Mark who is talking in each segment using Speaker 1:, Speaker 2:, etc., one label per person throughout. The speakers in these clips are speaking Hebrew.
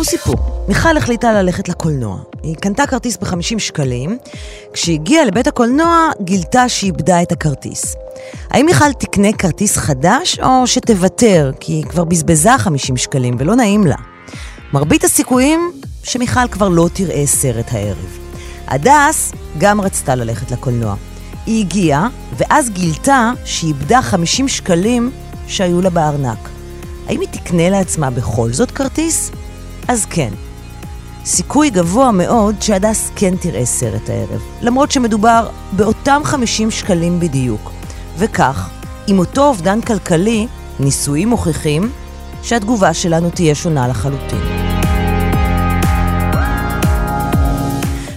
Speaker 1: תשמעו סיפור. מיכל החליטה ללכת לקולנוע. היא קנתה כרטיס ב-50 שקלים. כשהגיעה לבית הקולנוע, גילתה שאיבדה את הכרטיס. האם מיכל תקנה כרטיס חדש, או שתוותר, כי היא כבר בזבזה 50 שקלים ולא נעים לה? מרבית הסיכויים שמיכל כבר לא תראה סרט הערב. הדס גם רצתה ללכת לקולנוע. היא הגיעה, ואז גילתה שהיא איבדה 50 שקלים שהיו לה בארנק. האם היא תקנה לעצמה בכל זאת כרטיס? אז כן. סיכוי גבוה מאוד שהדס כן תראה סרט הערב, למרות שמדובר באותם 50 שקלים בדיוק. וכך, עם אותו אובדן כלכלי, ניסויים מוכיחים שהתגובה שלנו תהיה שונה לחלוטין.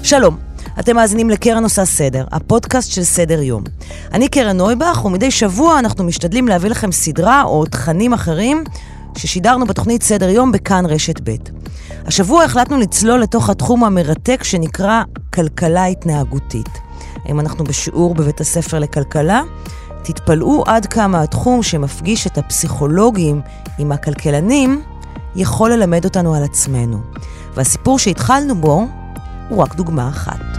Speaker 1: שלום, אתם מאזינים לקרן עושה סדר, הפודקאסט של סדר יום. אני קרן נויבך, ומדי שבוע אנחנו משתדלים להביא לכם סדרה או תכנים אחרים ששידרנו בתוכנית סדר יום בכאן רשת ב'. השבוע החלטנו לצלול לתוך התחום המרתק שנקרא כלכלה התנהגותית. אם אנחנו בשיעור בבית הספר לכלכלה, תתפלאו עד כמה התחום שמפגיש את הפסיכולוגים עם הכלכלנים יכול ללמד אותנו על עצמנו. והסיפור שהתחלנו בו הוא רק דוגמה אחת.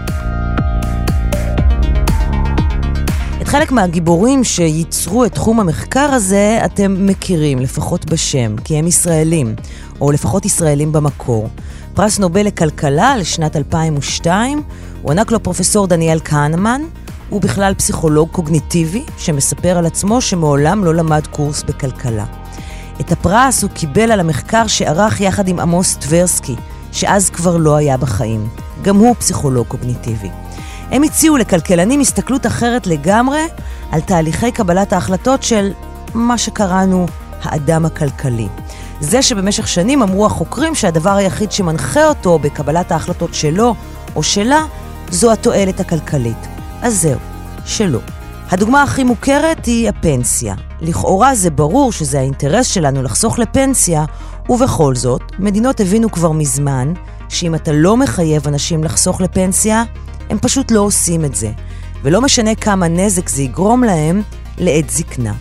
Speaker 1: חלק מהגיבורים שייצרו את תחום המחקר הזה אתם מכירים, לפחות בשם, כי הם ישראלים, או לפחות ישראלים במקור. פרס נובל לכלכלה לשנת 2002 הוענק לו פרופסור דניאל כהנמן, הוא בכלל פסיכולוג קוגניטיבי שמספר על עצמו שמעולם לא למד קורס בכלכלה. את הפרס הוא קיבל על המחקר שערך יחד עם עמוס טברסקי, שאז כבר לא היה בחיים. גם הוא פסיכולוג קוגניטיבי. הם הציעו לכלכלנים הסתכלות אחרת לגמרי על תהליכי קבלת ההחלטות של מה שקראנו האדם הכלכלי. זה שבמשך שנים אמרו החוקרים שהדבר היחיד שמנחה אותו בקבלת ההחלטות שלו או שלה זו התועלת הכלכלית. אז זהו, שלא. הדוגמה הכי מוכרת היא הפנסיה. לכאורה זה ברור שזה האינטרס שלנו לחסוך לפנסיה, ובכל זאת, מדינות הבינו כבר מזמן שאם אתה לא מחייב אנשים לחסוך לפנסיה, הם פשוט לא עושים את זה. ולא משנה כמה נזק זה יגרום להם לעת זקנה.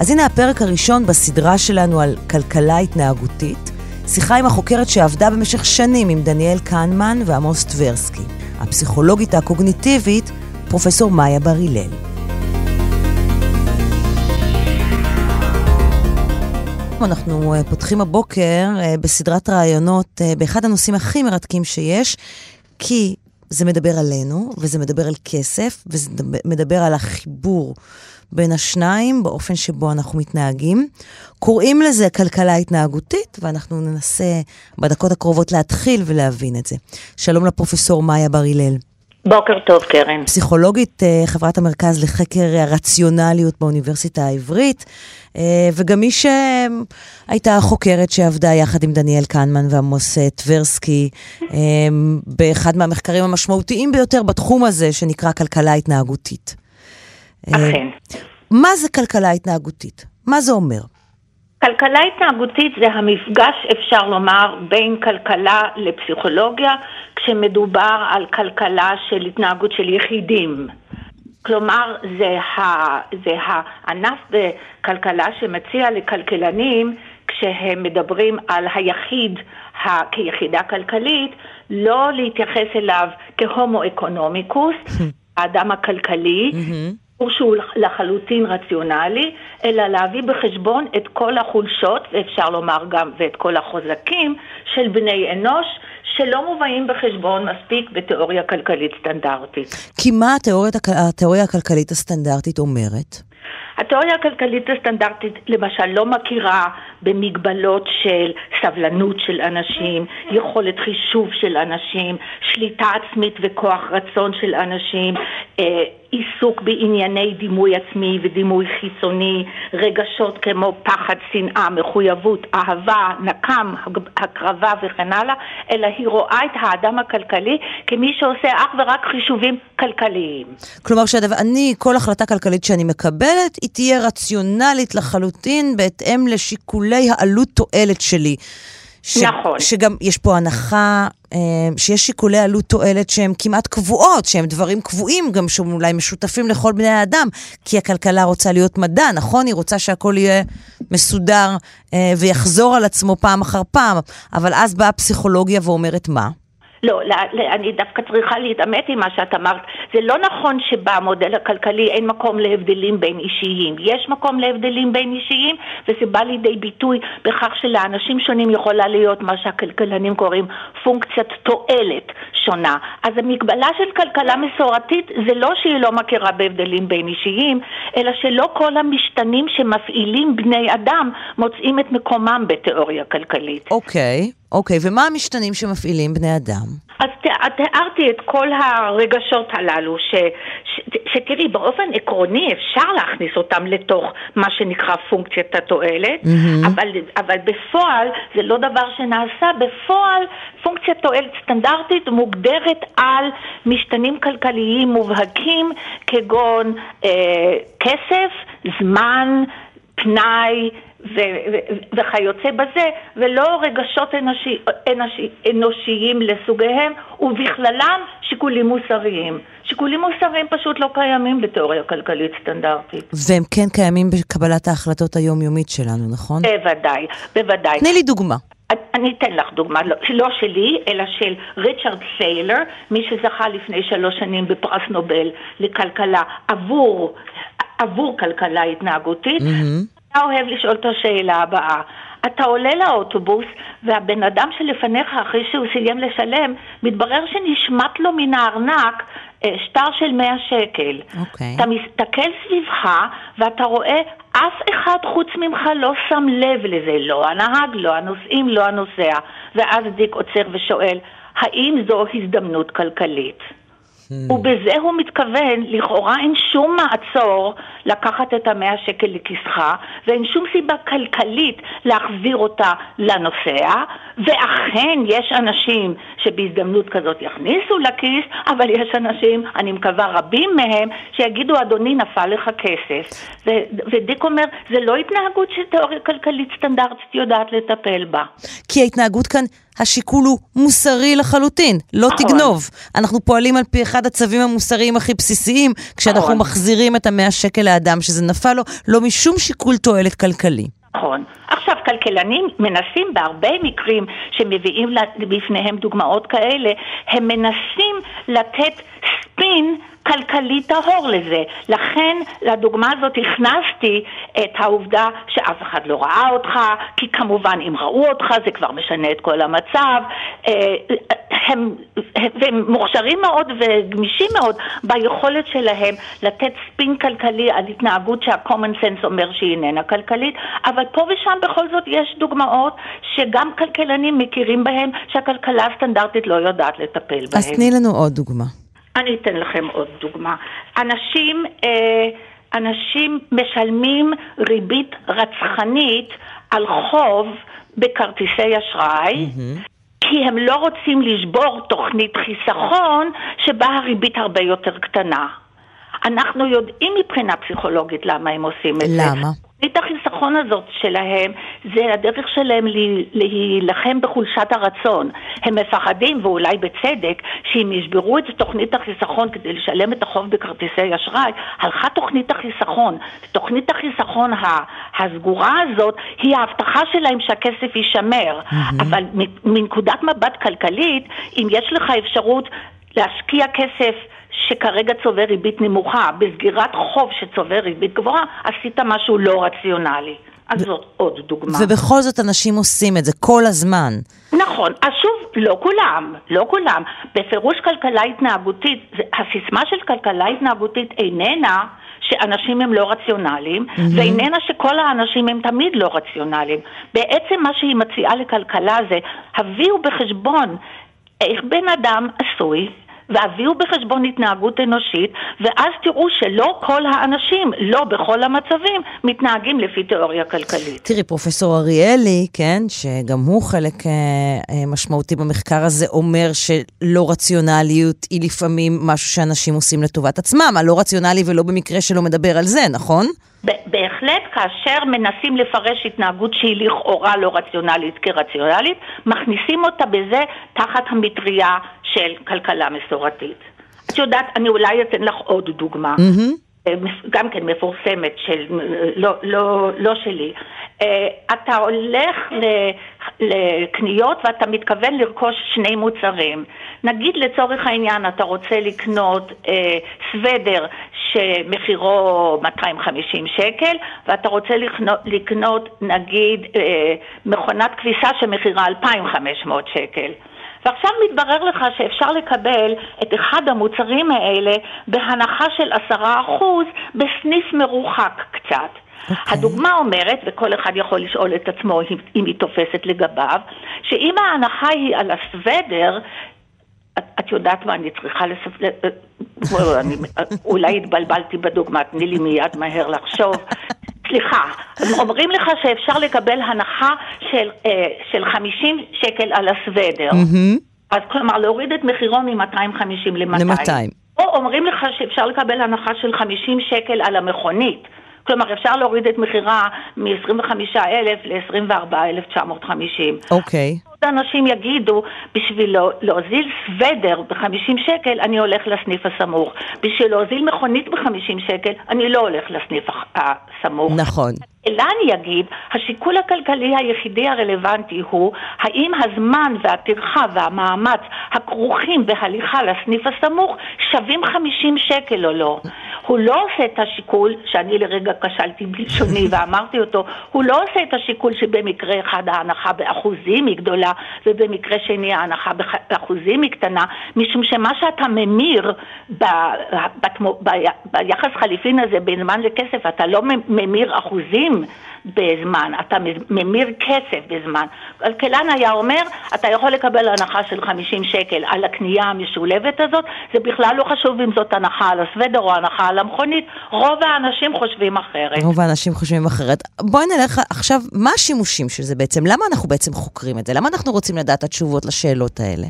Speaker 1: אז הנה הפרק הראשון בסדרה שלנו על כלכלה התנהגותית, שיחה עם החוקרת שעבדה במשך שנים עם דניאל קנמן ועמוס טברסקי, הפסיכולוגית הקוגניטיבית, פרופסור מאיה בר הלל. אנחנו אה, פותחים הבוקר אה, בסדרת ראיונות אה, באחד הנושאים הכי מרתקים שיש, כי זה מדבר עלינו, וזה מדבר על כסף, וזה מדבר על החיבור בין השניים באופן שבו אנחנו מתנהגים. קוראים לזה כלכלה התנהגותית, ואנחנו ננסה בדקות הקרובות להתחיל ולהבין את זה. שלום לפרופסור מאיה בר הלל.
Speaker 2: בוקר טוב, קרן.
Speaker 1: פסיכולוגית אה, חברת המרכז לחקר הרציונליות באוניברסיטה העברית, אה, וגם מי שהייתה חוקרת שעבדה יחד עם דניאל קנמן ועמוס אה, טברסקי באחד מהמחקרים המשמעותיים ביותר בתחום הזה, שנקרא כלכלה התנהגותית.
Speaker 2: אכן.
Speaker 1: מה זה כלכלה התנהגותית? מה זה אומר?
Speaker 2: כלכלה התנהגותית זה המפגש, אפשר לומר, בין כלכלה לפסיכולוגיה, כשמדובר על כלכלה של התנהגות של יחידים. כלומר, זה, ה, זה הענף בכלכלה שמציע לכלכלנים, כשהם מדברים על היחיד ה, כיחידה כלכלית, לא להתייחס אליו כהומו אקונומיקוס, האדם הכלכלי, mm-hmm. שהוא לחלוטין רציונלי, אלא להביא בחשבון את כל החולשות, ואפשר לומר גם, ואת כל החוזקים של בני אנוש, שלא מובאים בחשבון מספיק בתיאוריה כלכלית סטנדרטית.
Speaker 1: כי מה התיאוריה, התיאוריה הכלכלית הסטנדרטית אומרת?
Speaker 2: התיאוריה הכלכלית הסטנדרטית למשל לא מכירה במגבלות של סבלנות של אנשים, יכולת חישוב של אנשים, שליטה עצמית וכוח רצון של אנשים, אה, עיסוק בענייני דימוי עצמי ודימוי חיצוני, רגשות כמו פחד, שנאה, מחויבות, אהבה, נקם, הקרבה וכן הלאה, אלא היא רואה את האדם הכלכלי כמי שעושה אך ורק חישובים כלכליים.
Speaker 1: כלומר, שאני, כל החלטה כלכלית שאני מקבלת, היא תהיה רציונלית לחלוטין בהתאם לשיקולי העלות תועלת שלי.
Speaker 2: ש, נכון.
Speaker 1: שגם יש פה הנחה אה, שיש שיקולי עלות תועלת שהם כמעט קבועות, שהם דברים קבועים גם שהם אולי משותפים לכל בני האדם, כי הכלכלה רוצה להיות מדע, נכון? היא רוצה שהכל יהיה מסודר אה, ויחזור על עצמו פעם אחר פעם, אבל אז באה הפסיכולוגיה ואומרת מה?
Speaker 2: לא, אני דווקא צריכה להתעמת עם מה שאת אמרת. זה לא נכון שבמודל הכלכלי אין מקום להבדלים בין אישיים. יש מקום להבדלים בין אישיים, וזה בא לידי ביטוי בכך שלאנשים שונים יכולה להיות מה שהכלכלנים קוראים פונקציית תועלת שונה. אז המגבלה של כלכלה מסורתית זה לא שהיא לא מכירה בהבדלים בין אישיים, אלא שלא כל המשתנים שמפעילים בני אדם מוצאים את מקומם בתיאוריה כלכלית.
Speaker 1: אוקיי. Okay. אוקיי, ומה המשתנים שמפעילים בני אדם?
Speaker 2: אז תיארתי את כל הרגשות הללו, ש, ש, שתראי, באופן עקרוני אפשר להכניס אותם לתוך מה שנקרא פונקציית התועלת, mm-hmm. אבל, אבל בפועל זה לא דבר שנעשה, בפועל פונקציית תועלת סטנדרטית מוגדרת על משתנים כלכליים מובהקים כגון אה, כסף, זמן, פנאי, וכיוצא בזה, ולא רגשות אנושי, אנושי, אנושיים לסוגיהם, ובכללם שיקולים מוסריים. שיקולים מוסריים פשוט לא קיימים בתיאוריה כלכלית סטנדרטית.
Speaker 1: והם כן קיימים בקבלת ההחלטות היומיומית שלנו, נכון?
Speaker 2: בוודאי, בוודאי.
Speaker 1: תני לי דוגמה.
Speaker 2: אני אתן לך דוגמה, לא, לא שלי, אלא של ריצ'רד סיילר, מי שזכה לפני שלוש שנים בפרס נובל לכלכלה עבור, עבור כלכלה התנהגותית. Mm-hmm. אתה אוהב לשאול את השאלה הבאה. אתה עולה לאוטובוס, והבן אדם שלפניך, אחרי שהוא סיים לשלם, מתברר שנשמט לו מן הארנק אה, שטר של 100 שקל.
Speaker 1: אוקיי.
Speaker 2: אתה מסתכל סביבך, ואתה רואה אף אחד חוץ ממך לא שם לב לזה, לא הנהג, לא הנוסעים, לא הנוסע. ואז דיק עוצר ושואל, האם זו הזדמנות כלכלית? Hmm. ובזה הוא מתכוון, לכאורה אין שום מעצור לקחת את המאה שקל לכיסך, ואין שום סיבה כלכלית להחזיר אותה לנוסע, ואכן יש אנשים שבהזדמנות כזאת יכניסו לכיס, אבל יש אנשים, אני מקווה רבים מהם, שיגידו, אדוני, נפל לך כסף. ו- ודיק אומר, זה לא התנהגות שתיאוריה כלכלית סטנדרטית יודעת לטפל בה.
Speaker 1: כי ההתנהגות כאן... השיקול הוא מוסרי לחלוטין, לא נכון. תגנוב. אנחנו פועלים על פי אחד הצווים המוסריים הכי בסיסיים, כשאנחנו נכון. מחזירים את המאה שקל לאדם שזה נפל לו, לא משום שיקול תועלת כלכלי.
Speaker 2: נכון. עכשיו, כלכלנים מנסים בהרבה מקרים שמביאים בפניהם דוגמאות כאלה, הם מנסים לתת ספין כלכלי טהור לזה. לכן לדוגמה הזאת הכנסתי את העובדה שאף אחד לא ראה אותך, כי כמובן אם ראו אותך זה כבר משנה את כל המצב. אה, הם, הם מוכשרים מאוד וגמישים מאוד ביכולת שלהם לתת ספין כלכלי על התנהגות שה-common sense אומר שהיא איננה כלכלית, אבל פה ושם בכל זאת יש דוגמאות שגם כלכלנים מכירים בהן שהכלכלה הסטנדרטית לא יודעת לטפל בהן.
Speaker 1: אז תני לנו עוד דוגמה.
Speaker 2: אני אתן לכם עוד דוגמה. אנשים, אה, אנשים משלמים ריבית רצחנית על חוב בכרטיסי אשראי, mm-hmm. כי הם לא רוצים לשבור תוכנית חיסכון שבה הריבית הרבה יותר קטנה. אנחנו יודעים מבחינה פסיכולוגית למה הם עושים את
Speaker 1: למה?
Speaker 2: זה. למה? תוכנית החיסכון הזאת שלהם זה הדרך שלהם להילחם בחולשת הרצון. הם מפחדים, ואולי בצדק, שאם ישברו את תוכנית החיסכון כדי לשלם את החוב בכרטיסי אשראי, הלכה תוכנית החיסכון. תוכנית החיסכון הסגורה הזאת היא ההבטחה שלהם שהכסף יישמר. Mm-hmm. אבל מנקודת מבט כלכלית, אם יש לך אפשרות להשקיע כסף שכרגע צובר ריבית נמוכה, בסגירת חוב שצובר ריבית גבוהה, עשית משהו לא רציונלי. אז זאת עוד דוגמה.
Speaker 1: ובכל זאת אנשים עושים את זה כל הזמן.
Speaker 2: נכון. אז שוב, לא כולם, לא כולם. בפירוש כלכלה התנהגותית, הסיסמה של כלכלה התנהגותית איננה שאנשים הם לא רציונליים, mm-hmm. ואיננה שכל האנשים הם תמיד לא רציונליים. בעצם מה שהיא מציעה לכלכלה זה, הביאו בחשבון איך בן אדם עשוי, והביאו בחשבון התנהגות אנושית, ואז תראו שלא כל האנשים, לא בכל המצבים, מתנהגים לפי תיאוריה כלכלית.
Speaker 1: תראי, פרופסור אריאלי, כן, שגם הוא חלק אה, אה, משמעותי במחקר הזה, אומר שלא רציונליות היא לפעמים משהו שאנשים עושים לטובת עצמם, הלא רציונלי ולא במקרה שלא מדבר על זה, נכון?
Speaker 2: בהחלט כאשר מנסים לפרש התנהגות שהיא לכאורה לא רציונלית כרציונלית, מכניסים אותה בזה תחת המטריה של כלכלה מסורתית. את יודעת, אני אולי אתן לך עוד דוגמה. Mm-hmm. גם כן מפורסמת, של, לא, לא, לא שלי. אה, אתה הולך לקניות ואתה מתכוון לרכוש שני מוצרים. נגיד לצורך העניין אתה רוצה לקנות אה, סוודר שמחירו 250 שקל ואתה רוצה לקנות, לקנות נגיד אה, מכונת כביסה שמחירה 2,500 שקל. ועכשיו מתברר לך שאפשר לקבל את אחד המוצרים האלה בהנחה של עשרה אחוז בסניף מרוחק קצת. Okay. אוקיי. הדוגמה אומרת, וכל אחד יכול לשאול את עצמו אם היא תופסת לגביו, שאם ההנחה היא על הסוודר, את, את יודעת מה אני צריכה לספר, אולי התבלבלתי בדוגמה, תני לי מיד מהר לחשוב. סליחה, אומרים לך שאפשר לקבל הנחה של, אה, של 50 שקל על הסוודר. Mm-hmm. אז כלומר, להוריד את מחירו מ-250 ל-200. ל-200. או אומרים לך שאפשר לקבל הנחה של 50 שקל על המכונית. כלומר, אפשר להוריד את מחירה מ-25,000 ל-24,950.
Speaker 1: אוקיי. Okay.
Speaker 2: אנשים יגידו, בשביל להוזיל סוודר ב-50 שקל, אני הולך לסניף הסמוך. בשביל להוזיל מכונית ב-50 שקל, אני לא הולך לסניף הסמוך.
Speaker 1: נכון.
Speaker 2: אלא אני אגיד, השיקול הכלכלי היחידי הרלוונטי הוא האם הזמן והטרחה והמאמץ הכרוכים בהליכה לסניף הסמוך שווים 50 שקל או לא. הוא לא עושה את השיקול, שאני לרגע כשלתי בלשוני ואמרתי אותו, הוא לא עושה את השיקול שבמקרה אחד ההנחה באחוזים היא גדולה ובמקרה שני ההנחה באחוזים היא קטנה, משום שמה שאתה ממיר ב, ב, ב, ביחס חליפין הזה בין זמן לכסף, אתה לא ממיר אחוזים בזמן, אתה ממיר כסף בזמן. כלכלן היה אומר, אתה יכול לקבל הנחה של 50 שקל על הקנייה המשולבת הזאת, זה בכלל לא חשוב אם זאת הנחה על הסוודר או הנחה על המכונית, רוב האנשים חושבים אחרת.
Speaker 1: רוב האנשים חושבים אחרת. בואי נלך עכשיו, מה השימושים של זה בעצם? למה אנחנו בעצם חוקרים את זה? למה אנחנו רוצים לדעת התשובות לשאלות האלה?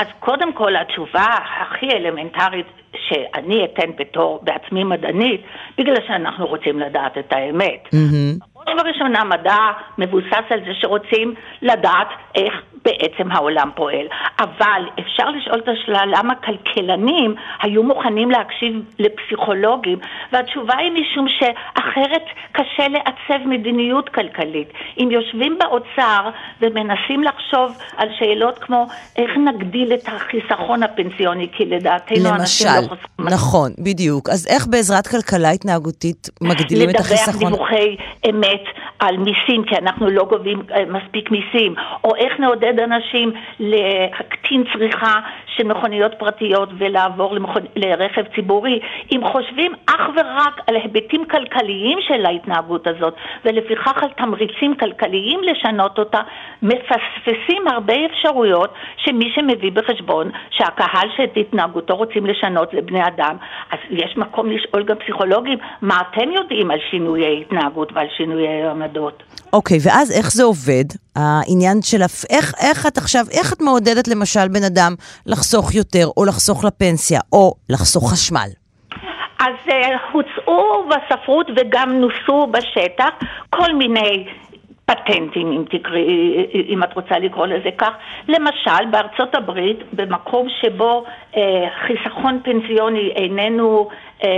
Speaker 2: אז קודם כל התשובה הכי אלמנטרית שאני אתן בתור בעצמי מדענית, בגלל שאנחנו רוצים לדעת את האמת. Mm-hmm. בראש ובראשונה מדע מבוסס על זה שרוצים לדעת איך בעצם העולם פועל. אבל אפשר לשאול את השאלה למה כלכלנים היו מוכנים להקשיב לפסיכולוגים, והתשובה היא משום שאחרת קשה לעצב מדיניות כלכלית. אם יושבים באוצר ומנסים לחשוב על שאלות כמו איך נגדיל את החיסכון הפנסיוני, כי לדעתנו
Speaker 1: למשל, אנשים לא חוסכים... למשל, נכון, בדיוק. אז איך בעזרת כלכלה התנהגותית מגדילים את החיסכון?
Speaker 2: לדווח דיווחי אמת על מיסים, כי אנחנו לא גובים אה, מספיק מיסים, או איך נעודד אנשים להקטין צריכה של מכוניות פרטיות ולעבור למכונ... לרכב ציבורי. אם חושבים אך ורק על היבטים כלכליים של ההתנהגות הזאת, ולפיכך על תמריצים כלכליים לשנות אותה, מפספסים הרבה אפשרויות שמי שמביא בחשבון שהקהל שאת התנהגותו רוצים לשנות לבני אדם, אז יש מקום לשאול גם פסיכולוגים, מה אתם יודעים על שינויי התנהגות ועל שינויי עמדות?
Speaker 1: אוקיי, okay, ואז איך זה עובד? העניין של איך, איך את עכשיו, איך את מעודדת למשל בן אדם לחסוך יותר, או לחסוך לפנסיה, או לחסוך חשמל?
Speaker 2: אז uh, הוצאו בספרות וגם נוסו בשטח כל מיני פטנטים, אם, תקראי, אם את רוצה לקרוא לזה כך. למשל, בארצות הברית, במקום שבו אה, חיסכון פנסיוני איננו, אה,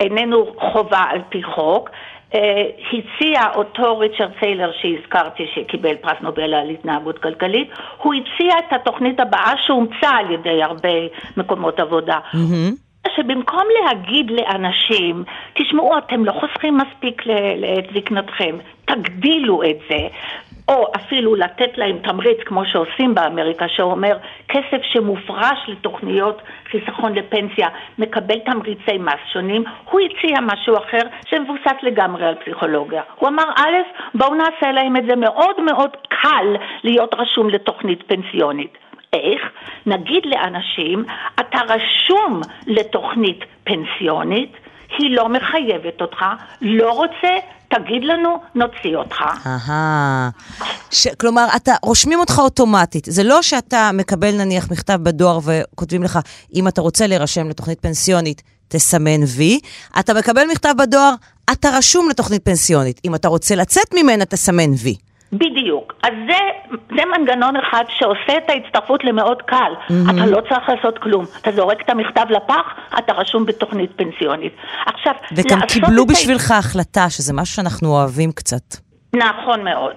Speaker 2: איננו חובה על פי חוק, אה, הציע אותו ריצ'רד סיילר שהזכרתי שקיבל פרס נובל על התנהגות כלכלית, הוא הציע את התוכנית הבאה שאומצה על ידי הרבה מקומות עבודה. Mm-hmm. שבמקום להגיד לאנשים, תשמעו, אתם לא חוסכים מספיק לעת זקנתכם, תגדילו את זה. או אפילו לתת להם תמריץ, כמו שעושים באמריקה, שאומר כסף שמופרש לתוכניות חיסכון לפנסיה מקבל תמריצי מס שונים, הוא הציע משהו אחר שמבוסס לגמרי על פסיכולוגיה. הוא אמר, א', בואו נעשה להם את זה מאוד מאוד קל להיות רשום לתוכנית פנסיונית. איך? נגיד לאנשים, אתה רשום לתוכנית פנסיונית, היא לא מחייבת אותך, לא רוצה, תגיד לנו, נוציא אותך.
Speaker 1: אהה. ש- כלומר, אתה, רושמים אותך אוטומטית. זה לא שאתה מקבל נניח מכתב בדואר וכותבים לך, אם אתה רוצה להירשם לתוכנית פנסיונית, תסמן וי. אתה מקבל מכתב בדואר, אתה רשום לתוכנית פנסיונית. אם אתה רוצה לצאת ממנה, תסמן וי.
Speaker 2: בדיוק. אז זה, זה מנגנון אחד שעושה את ההצטרפות למאוד קל. Mm-hmm. אתה לא צריך לעשות כלום. אתה זורק את המכתב לפח, אתה רשום בתוכנית פנסיונית. עכשיו,
Speaker 1: וגם קיבלו
Speaker 2: את ה-
Speaker 1: בשבילך החלטה, שזה משהו שאנחנו אוהבים קצת.
Speaker 2: נכון מאוד.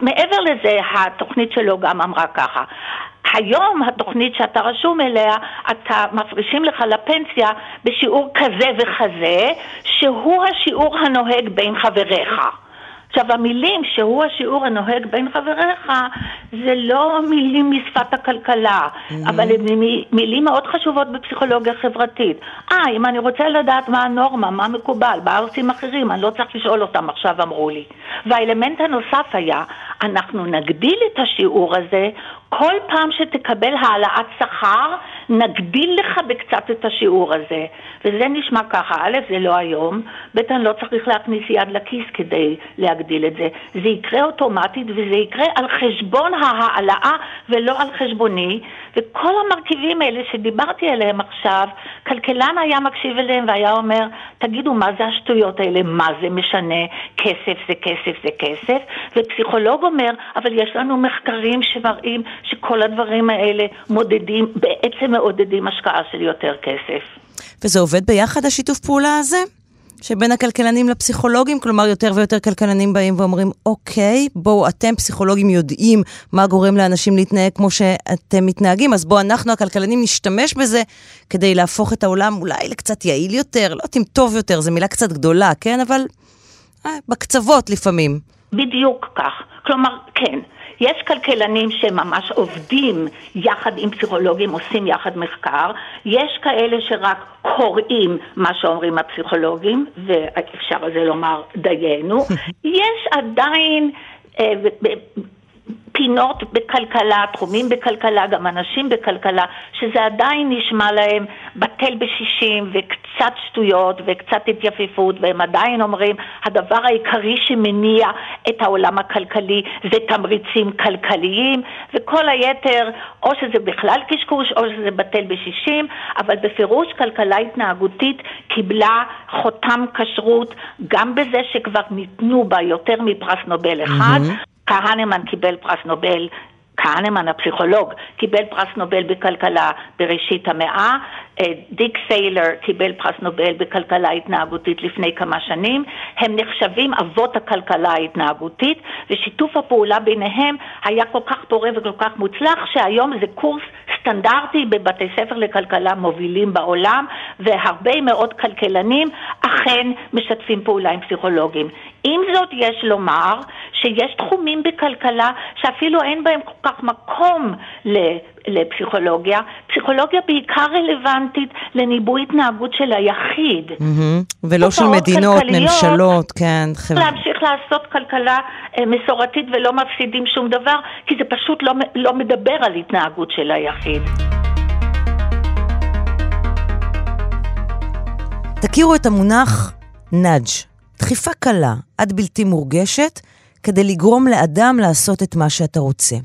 Speaker 2: מעבר לזה, התוכנית שלו גם אמרה ככה. היום התוכנית שאתה רשום אליה, אתה מפרישים לך לפנסיה בשיעור כזה וכזה, שהוא השיעור הנוהג בין חבריך. עכשיו המילים שהוא השיעור הנוהג בין חבריך זה לא מילים משפת הכלכלה, אבל הן מילים מאוד חשובות בפסיכולוגיה חברתית. אה, אם אני רוצה לדעת מה הנורמה, מה מקובל, מה עושים אחרים, אני לא צריך לשאול אותם עכשיו אמרו לי. והאלמנט הנוסף היה, אנחנו נגדיל את השיעור הזה כל פעם שתקבל העלאת שכר, נגדיל לך בקצת את השיעור הזה. וזה נשמע ככה, א', זה לא היום, ב', אני לא צריך להכניס יד לכיס כדי להגדיל את זה. זה יקרה אוטומטית וזה יקרה על חשבון ההעלאה ולא על חשבוני, וכל המרכיבים האלה שדיברתי עליהם עכשיו, כלכלן היה מקשיב אליהם והיה אומר, תגידו, מה זה השטויות האלה? מה זה משנה? כסף זה כסף זה כסף? ופסיכולוג אומר, אבל יש לנו מחקרים שמראים שכל הדברים האלה מודדים, בעצם מעודדים השקעה של יותר כסף.
Speaker 1: וזה עובד ביחד, השיתוף פעולה הזה? שבין הכלכלנים לפסיכולוגים, כלומר יותר ויותר כלכלנים באים ואומרים, אוקיי, בואו, אתם פסיכולוגים יודעים מה גורם לאנשים להתנהג כמו שאתם מתנהגים, אז בואו אנחנו הכלכלנים נשתמש בזה כדי להפוך את העולם אולי לקצת יעיל יותר, לא יודעת אם טוב יותר, זו מילה קצת גדולה, כן? אבל אה, בקצוות לפעמים.
Speaker 2: בדיוק כך. כלומר, כן. יש כלכלנים שממש עובדים יחד עם פסיכולוגים, עושים יחד מחקר, יש כאלה שרק קוראים מה שאומרים הפסיכולוגים, ואפשר על זה לומר דיינו, יש עדיין... פינות בכלכלה, תחומים בכלכלה, גם אנשים בכלכלה, שזה עדיין נשמע להם בטל בשישים וקצת שטויות וקצת התייפיפות, והם עדיין אומרים, הדבר העיקרי שמניע את העולם הכלכלי זה תמריצים כלכליים, וכל היתר, או שזה בכלל קשקוש או שזה בטל בשישים, אבל בפירוש כלכלה התנהגותית קיבלה חותם כשרות גם בזה שכבר ניתנו בה יותר מפרס נובל אחד. כהנמן קיבל פרס נובל, כהנמן הפסיכולוג קיבל פרס נובל בכלכלה בראשית המאה, אה, דיק סיילר קיבל פרס נובל בכלכלה התנהגותית לפני כמה שנים, הם נחשבים אבות הכלכלה ההתנהגותית ושיתוף הפעולה ביניהם היה כל כך פורה וכל כך מוצלח שהיום זה קורס סטנדרטי בבתי ספר לכלכלה מובילים בעולם והרבה מאוד כלכלנים אכן משתפים פעולה עם פסיכולוגים. עם זאת יש לומר שיש תחומים בכלכלה שאפילו אין בהם כל כך מקום לפסיכולוגיה. פסיכולוגיה בעיקר רלוונטית לניבוי התנהגות של היחיד.
Speaker 1: ולא של מדינות, ממשלות, כן.
Speaker 2: להמשיך לעשות כלכלה אה, מסורתית ולא מפסידים שום דבר, כי זה פשוט לא, לא מדבר על התנהגות של היחיד.
Speaker 1: תכירו את המונח נאג', דחיפה קלה, עד בלתי מורגשת, כדי לגרום לאדם לעשות את מה שאתה רוצה.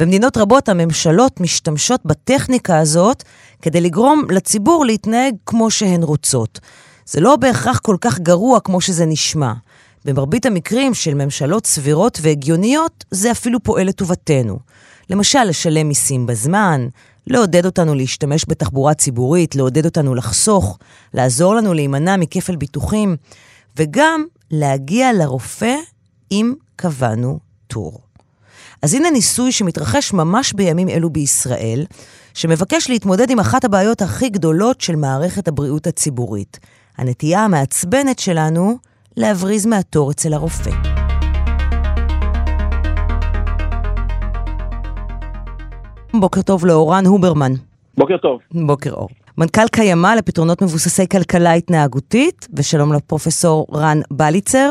Speaker 1: במדינות רבות הממשלות משתמשות בטכניקה הזאת כדי לגרום לציבור להתנהג כמו שהן רוצות. זה לא בהכרח כל כך גרוע כמו שזה נשמע. במרבית המקרים של ממשלות סבירות והגיוניות, זה אפילו פועל לטובתנו. למשל, לשלם מיסים בזמן, לעודד אותנו להשתמש בתחבורה ציבורית, לעודד אותנו לחסוך, לעזור לנו להימנע מכפל ביטוחים, וגם להגיע לרופא אם קבענו טור. אז הנה ניסוי שמתרחש ממש בימים אלו בישראל, שמבקש להתמודד עם אחת הבעיות הכי גדולות של מערכת הבריאות הציבורית, הנטייה המעצבנת שלנו להבריז מהתור אצל הרופא. בוקר טוב לאורן הוברמן.
Speaker 3: בוקר טוב.
Speaker 1: בוקר אור. מנכ"ל קיימא לפתרונות מבוססי כלכלה התנהגותית, ושלום לפרופסור רן בליצר.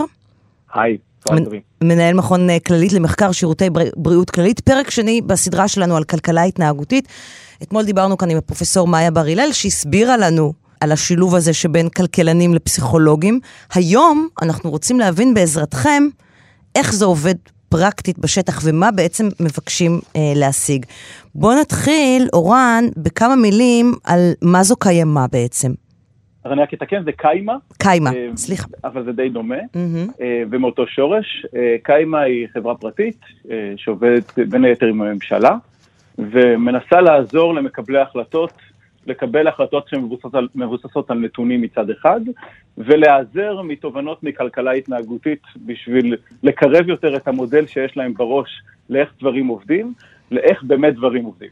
Speaker 3: היי, צהריים טובים.
Speaker 1: מנהל מכון אה, כללית למחקר שירותי בר... בריאות כללית, פרק שני בסדרה שלנו על כלכלה התנהגותית. אתמול דיברנו כאן עם הפרופסור מאיה בר הלל, שהסבירה לנו על השילוב הזה שבין כלכלנים לפסיכולוגים. היום אנחנו רוצים להבין בעזרתכם איך זה עובד פרקטית בשטח ומה בעצם מבקשים אה, להשיג. בואו נתחיל, אורן, בכמה מילים על מה זו קיימא בעצם.
Speaker 3: אז אני רק אתקן, זה קיימא.
Speaker 1: קיימא,
Speaker 3: אה,
Speaker 1: סליחה.
Speaker 3: אבל זה די דומה. אה, ומאותו שורש. אה, קיימא היא חברה פרטית שעובדת בין היתר עם הממשלה, ומנסה לעזור למקבלי החלטות לקבל החלטות שמבוססות על, על נתונים מצד אחד, ולהיעזר מתובנות מכלכלה התנהגותית בשביל לקרב יותר את המודל שיש להם בראש לאיך דברים עובדים, לאיך באמת דברים עובדים.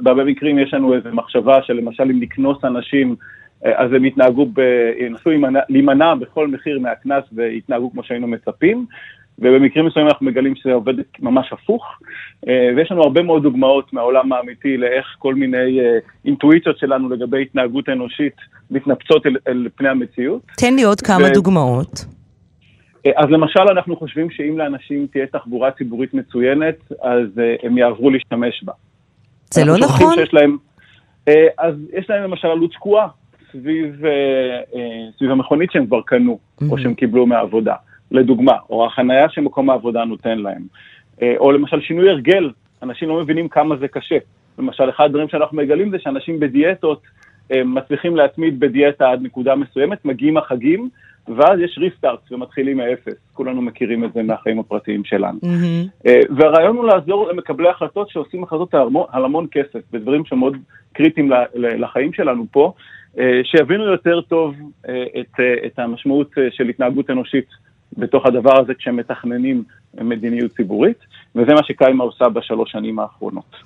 Speaker 3: בהרבה מקרים יש לנו איזו מחשבה שלמשל אם נקנוס אנשים, אז הם יתנהגו, ב, ינסו להימנע, בכל מחיר מהקנס ויתנהגו כמו שהיינו מצפים. ובמקרים מסוימים אנחנו מגלים שזה עובד ממש הפוך, אה, ויש לנו הרבה מאוד דוגמאות מהעולם האמיתי לאיך כל מיני אה, אינטואיציות שלנו לגבי התנהגות אנושית מתנפצות אל, אל פני המציאות.
Speaker 1: תן לי עוד כמה
Speaker 3: ו-
Speaker 1: דוגמאות.
Speaker 3: אה, אז למשל אנחנו חושבים שאם לאנשים תהיה תחבורה ציבורית מצוינת, אז אה, הם יעברו להשתמש בה.
Speaker 1: זה לא נכון?
Speaker 3: להם, אה, אז יש להם למשל עלות תקועה סביב, אה, אה, סביב המכונית שהם כבר קנו, או שהם קיבלו מהעבודה, לדוגמה, או החנייה שמקום העבודה נותן להם, אה, או למשל שינוי הרגל, אנשים לא מבינים כמה זה קשה. למשל, אחד הדברים שאנחנו מגלים זה שאנשים בדיאטות מצליחים להתמיד בדיאטה עד נקודה מסוימת, מגיעים החגים, ואז יש ריסטארט ומתחילים מאפס. כולנו מכירים את זה מהחיים הפרטיים שלנו. אה, והרעיון הוא לעזור למקבלי החלטות שעושים החלטות על המון, כסף, בדברים שמאוד קריטיים לחיים שלנו פה, אה, שיבינו יותר טוב אה, את, את המשמעות של התנהגות אנושית בתוך הדבר הזה כשהם מתכננים מדיניות ציבורית, וזה מה שקיימה עושה בשלוש שנים האחרונות.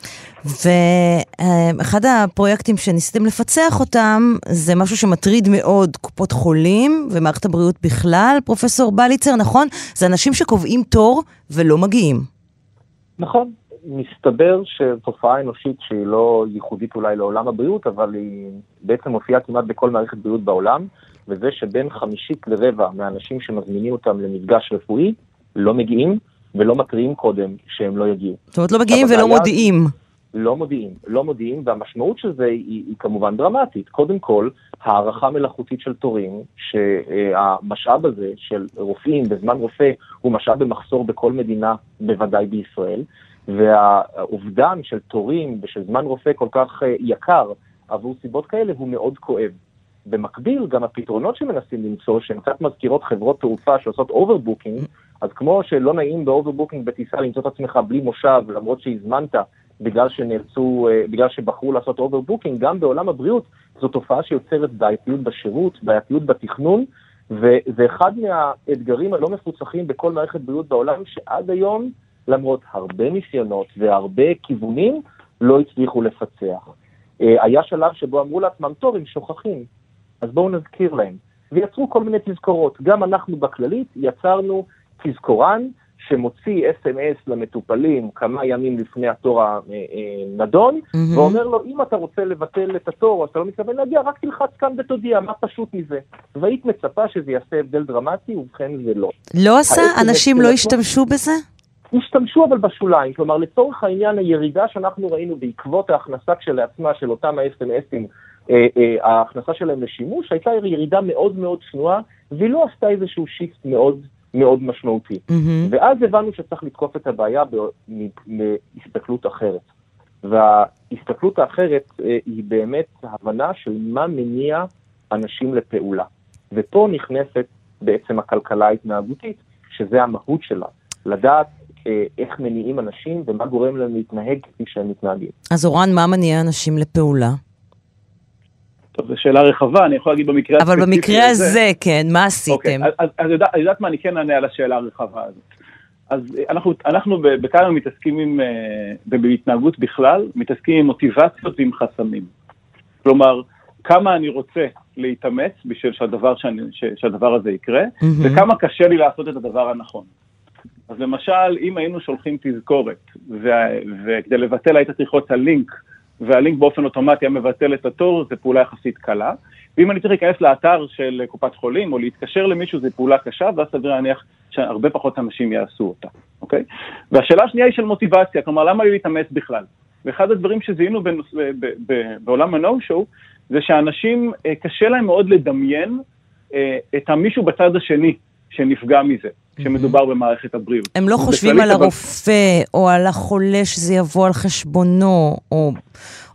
Speaker 1: ואחד הפרויקטים שניסיתם לפצח אותם, זה משהו שמטריד מאוד קופות חולים ומערכת הבריאות בכלל, פרופסור בליצר, נכון? זה אנשים שקובעים תור ולא מגיעים.
Speaker 4: נכון, מסתבר שתופעה אנושית שהיא לא ייחודית אולי לעולם הבריאות, אבל היא בעצם מופיעה כמעט בכל מערכת בריאות בעולם, וזה שבין חמישית לרבע מהאנשים שמזמינים אותם למפגש רפואי לא מגיעים ולא מתריעים קודם שהם לא יגיעו.
Speaker 1: זאת אומרת, לא מגיעים ולא מודיעים.
Speaker 4: לא מודיעים, לא מודיעים, והמשמעות של זה היא, היא כמובן דרמטית. קודם כל, הארכה מלאכותית של תורים, שהמשאב הזה של רופאים בזמן רופא הוא משאב במחסור בכל מדינה, בוודאי בישראל, והאובדן של תורים ושל זמן רופא כל כך אה, יקר עבור סיבות כאלה הוא מאוד כואב. במקביל, גם הפתרונות שמנסים למצוא, שהן קצת מזכירות חברות תעופה שעושות overbooking, אז כמו שלא נעים ב overbooking בטיסה למצוא את עצמך בלי מושב, למרות שהזמנת, בגלל שנאלצו, אה, בגלל שבחרו לעשות overbooking, גם בעולם הבריאות זו תופעה שיוצרת בעייתיות בשירות, בעייתיות בתכנון, וזה אחד מהאתגרים הלא מפוצחים בכל מערכת בריאות בעולם, שעד היום, למרות הרבה ניסיונות והרבה כיוונים, לא הצליחו לפצח. אה, היה שלב שבו אמרו לעצמם, טוב, הם שוכחים, אז בואו נזכיר להם. ויצרו כל מיני תזכורות. גם אנחנו בכללית יצרנו תזכורן שמוציא אס.אם.אס למטופלים כמה ימים לפני התור הנדון,
Speaker 1: מהמם.
Speaker 4: ואומר לו, אם אתה רוצה לבטל את התור או אתה לא מתכוון להגיע, רק תלחץ כאן ותודיע, מה פשוט מזה? והיית מצפה שזה יעשה הבדל דרמטי, ובכן זה לא.
Speaker 1: לא עשה? אנשים לא השתמשו בזה?
Speaker 4: השתמשו אבל בשוליים, כלומר לצורך העניין הירידה שאנחנו ראינו בעקבות ההכנסה כשלעצמה של אותם אה, אה, ההכנסה שלהם לשימוש, הייתה ירידה מאוד מאוד צנועה, והיא לא עשתה איזשהו שיפט מאוד מאוד משמעותי.
Speaker 1: מהמם.
Speaker 4: ואז הבנו שצריך לתקוף את הבעיה ב- מ- מהסתכלות אחרת. וההסתכלות האחרת אה, היא באמת הבנה של מה מניע אנשים לפעולה. ופה נכנסת בעצם הכלכלה ההתנהגותית, שזה המהות שלה, לדעת אה, איך מניעים אנשים ומה גורם להם להתנהג כפי שהם מתנהגים.
Speaker 1: אז אורן, מה מניע אנשים לפעולה?
Speaker 3: טוב, זו שאלה רחבה, אני יכול להגיד במקרה
Speaker 1: אבל
Speaker 3: הספציפי
Speaker 1: במקרה הזה, כן, מה
Speaker 3: אוקיי,
Speaker 1: עשיתם?
Speaker 3: אז, אז, אז יודעת, יודעת מה, אני כן אענה על השאלה הרחבה הזאת. אז אה, אנחנו, אנחנו ב- בכמה מתעסקים עם, אה, ובהתנהגות בכלל, מתעסקים עם מוטיבציות ועם חסמים. כלומר, כמה אני רוצה להתאמץ בשביל שהדבר, שאני, ש, שהדבר הזה יקרה,
Speaker 1: מהמם.
Speaker 3: וכמה קשה לי לעשות את הדבר הנכון. אז למשל, אם היינו שולחים תזכורת, וכדי לבטל היית צריך ללחוץ על לינק, והלינק באופן אוטומטי היה מבטל את התור, זו פעולה יחסית קלה. ואם אני צריך להיכנס לאתר של קופת חולים או להתקשר למישהו, זו פעולה קשה, ואז סביר להניח שהרבה פחות אנשים יעשו אותה, אוקיי? והשאלה השנייה היא של מוטיבציה, כלומר, למה לי להתאמץ בכלל? ואחד הדברים שזיהינו בעולם ה-No-Show, זה שאנשים, אה, קשה להם מאוד לדמיין אה, את המישהו בצד השני שנפגע מזה. כשמדובר במערכת הבריאות.
Speaker 1: הם לא חושבים על הרופא, או על החולה שזה יבוא על חשבונו, או,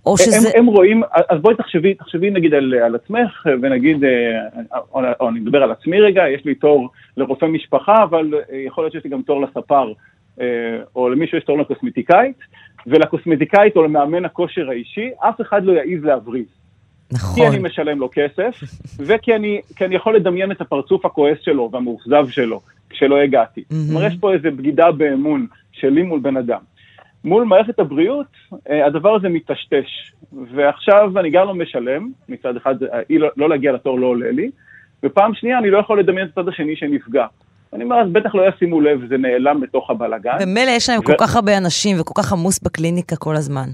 Speaker 1: או שזה...
Speaker 3: הם, הם רואים, אז בואי תחשבי, תחשבי נגיד על, על עצמך, ונגיד, אה, או, או אני מדבר על עצמי רגע, יש לי תור לרופא משפחה, אבל יכול להיות שיש לי גם תור לספר, או למישהו יש תור לקוסמטיקאית, ולקוסמטיקאית או למאמן הכושר האישי, אף אחד לא יעז להבריז.
Speaker 1: נכון.
Speaker 3: כי אני משלם לו כסף, וכי אני, אני יכול לדמיין את הפרצוף הכועס שלו והמאוכזב שלו כשלא הגעתי. Mm-hmm. אומרת, יש פה איזו בגידה באמון שלי מול בן אדם. מול מערכת הבריאות, אה, הדבר הזה מטשטש. ועכשיו אני גם לא משלם, מצד אחד, לא, לא להגיע לתור לא עולה לי, ופעם שנייה אני לא יכול לדמיין את הצד השני שנפגע. אני אומר, אז בטח לא ישימו לב, זה נעלם בתוך הבלאגן.
Speaker 1: ומילא יש להם ו... כל כך הרבה אנשים וכל כך עמוס בקליניקה כל הזמן.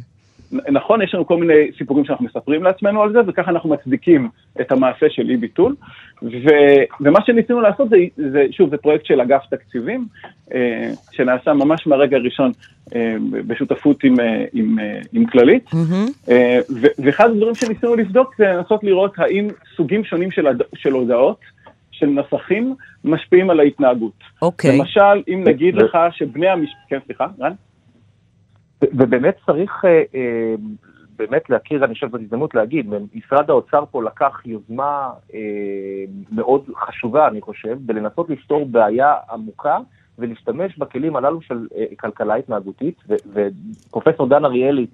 Speaker 3: נכון, יש לנו כל מיני סיפורים שאנחנו מספרים לעצמנו על זה, וככה אנחנו מצדיקים את המעשה של אי ביטול. ו, ומה שניסינו לעשות זה, זה, שוב, זה פרויקט של אגף תקציבים, אה, שנעשה ממש מהרגע הראשון אה, בשותפות עם, אה, עם, אה, עם כללית. Mm-hmm. אה, ו, ואחד הדברים שניסינו לבדוק זה לנסות לראות האם סוגים שונים של, של הודעות, של נסחים, משפיעים על ההתנהגות.
Speaker 1: אוקיי. Okay.
Speaker 3: למשל, אם נגיד לך שבני המשפחה, כן, סליחה, רן?
Speaker 4: ובאמת צריך אה, אה, באמת להכיר, אני חושב זאת הזדמנות להגיד, משרד האוצר פה לקח יוזמה אה, מאוד חשובה, אני חושב, בלנסות לפתור בעיה עמוקה ולהשתמש בכלים הללו של כלכלה התנהגותית, ופרופסור דן אריאלי,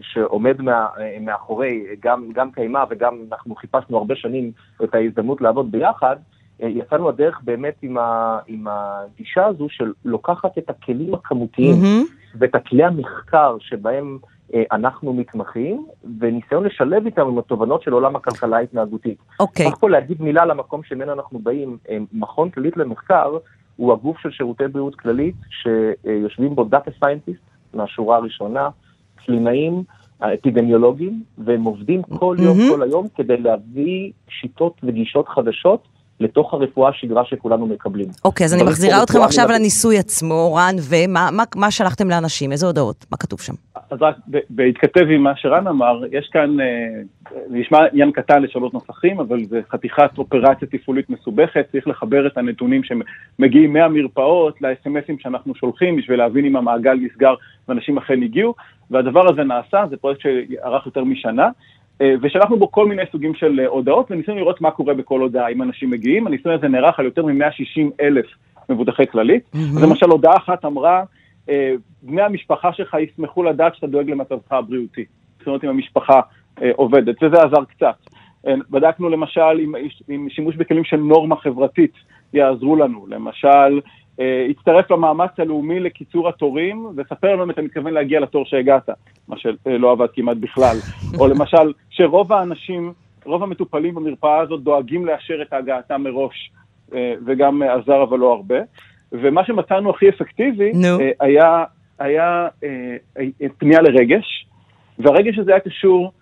Speaker 4: שעומד מה, מאחורי גם, גם קיימה וגם אנחנו חיפשנו הרבה שנים את ההזדמנות לעבוד ביחד, יצאנו הדרך באמת עם, ה, עם הגישה הזו של לוקחת את הכלים הכמותיים mm-hmm. ואת הכלי המחקר שבהם אה, אנחנו מתמחים, וניסיון לשלב איתם עם התובנות של עולם הכלכלה ההתנהגותית.
Speaker 1: אוקיי.
Speaker 4: צריך פה להגיד מילה למקום שממנו אנחנו באים. אה, מכון כללית למחקר הוא הגוף של שירותי בריאות כללית, שיושבים בו data scientists מהשורה הראשונה, קלינאים, אפידמיולוגים, והם עובדים כל יום, mm-hmm. כל היום, כדי להביא שיטות וגישות חדשות לתוך הרפואה השגרה שכולנו מקבלים.
Speaker 1: אוקיי, אז אני מחזירה אתכם עכשיו לניסוי עצמו, רן, ומה מה, מה שלחתם לאנשים? איזה הודעות? מה כתוב שם?
Speaker 3: אז רק בהתכתב עם מה שרן אמר, יש כאן, אה, זה נשמע עניין קטן לשאלות נוסחים, אבל זה חתיכת אופרציה תפעולית מסובכת, צריך לחבר את הנתונים שמגיעים מהמרפאות לאס.אם.אסים שאנחנו שולחים בשביל להבין אם המעגל נסגר ואנשים אכן הגיעו, והדבר הזה נעשה, זה פרויקט שארך יותר משנה. אה, ושלחנו בו כל מיני סוגים של אה, הודעות, וניסינו לראות מה קורה בכל הודעה, אם אנשים מגיעים. הניסוי הזה נערך על יותר מ-160 אלף מבוטחי כללית. Mm-hmm. אז למשל, הודעה אחת אמרה, אה, בני המשפחה שלך ישמחו לדעת שאתה דואג למצבך הבריאותי. זאת אומרת, אם המשפחה עובדת, וזה עזר קצת. בדקנו למשל אם, אם שימוש בכלים של נורמה חברתית יעזרו לנו. למשל, הצטרף למאמץ הלאומי לקיצור התורים, וספר לנו אם אתה מתכוון להגיע לתור שהגעת, מה שלא עבד כמעט בכלל. או למשל, שרוב האנשים, רוב המטופלים במרפאה הזאת דואגים לאשר את הגעתם מראש, אה, וגם עזר אבל לא הרבה. ומה שמצאנו הכי אפקטיבי no. אה, היה, היה אה, פנייה לרגש, והרגש הזה היה קשור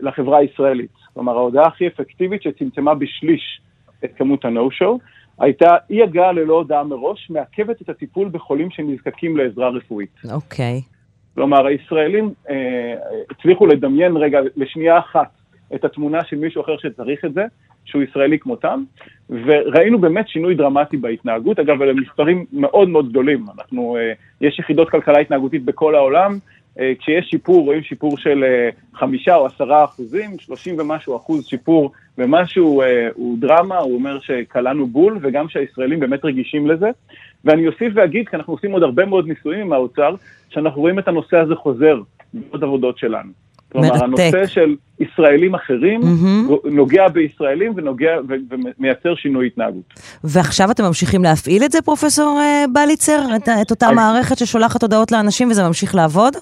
Speaker 3: לחברה הישראלית. כלומר, ההודעה הכי אפקטיבית שצמצמה בשליש את כמות ה-No-Show, הייתה אי הגעה ללא הודעה מראש, מעכבת את הטיפול בחולים שנזקקים לעזרה רפואית.
Speaker 1: אוקיי. Okay.
Speaker 3: כלומר, הישראלים אה, הצליחו לדמיין רגע, לשנייה אחת, את התמונה של מישהו אחר שצריך את זה, שהוא ישראלי כמותם, וראינו באמת שינוי דרמטי בהתנהגות. אגב, אלה מספרים מאוד מאוד גדולים. אנחנו, אה, יש יחידות כלכלה התנהגותית בכל העולם, אה, כשיש שיפור, רואים שיפור של אה, חמישה או עשרה אחוזים, שלושים ומשהו אחוז שיפור ומשהו אה, הוא דרמה, הוא אומר שקלענו בול, וגם שהישראלים באמת רגישים לזה. ואני אוסיף ואגיד, כי אנחנו עושים עוד הרבה מאוד ניסויים עם האוצר, שאנחנו רואים את הנושא הזה חוזר בעוד עבודות שלנו. כלומר, מרתק. הנושא של ישראלים אחרים mm-hmm. נוגע בישראלים ונוגע ומייצר שינוי התנהגות.
Speaker 1: ועכשיו אתם ממשיכים להפעיל את זה, פרופסור בליצר? את, את אותה מערכת ששולחת הודעות לאנשים וזה ממשיך לעבוד?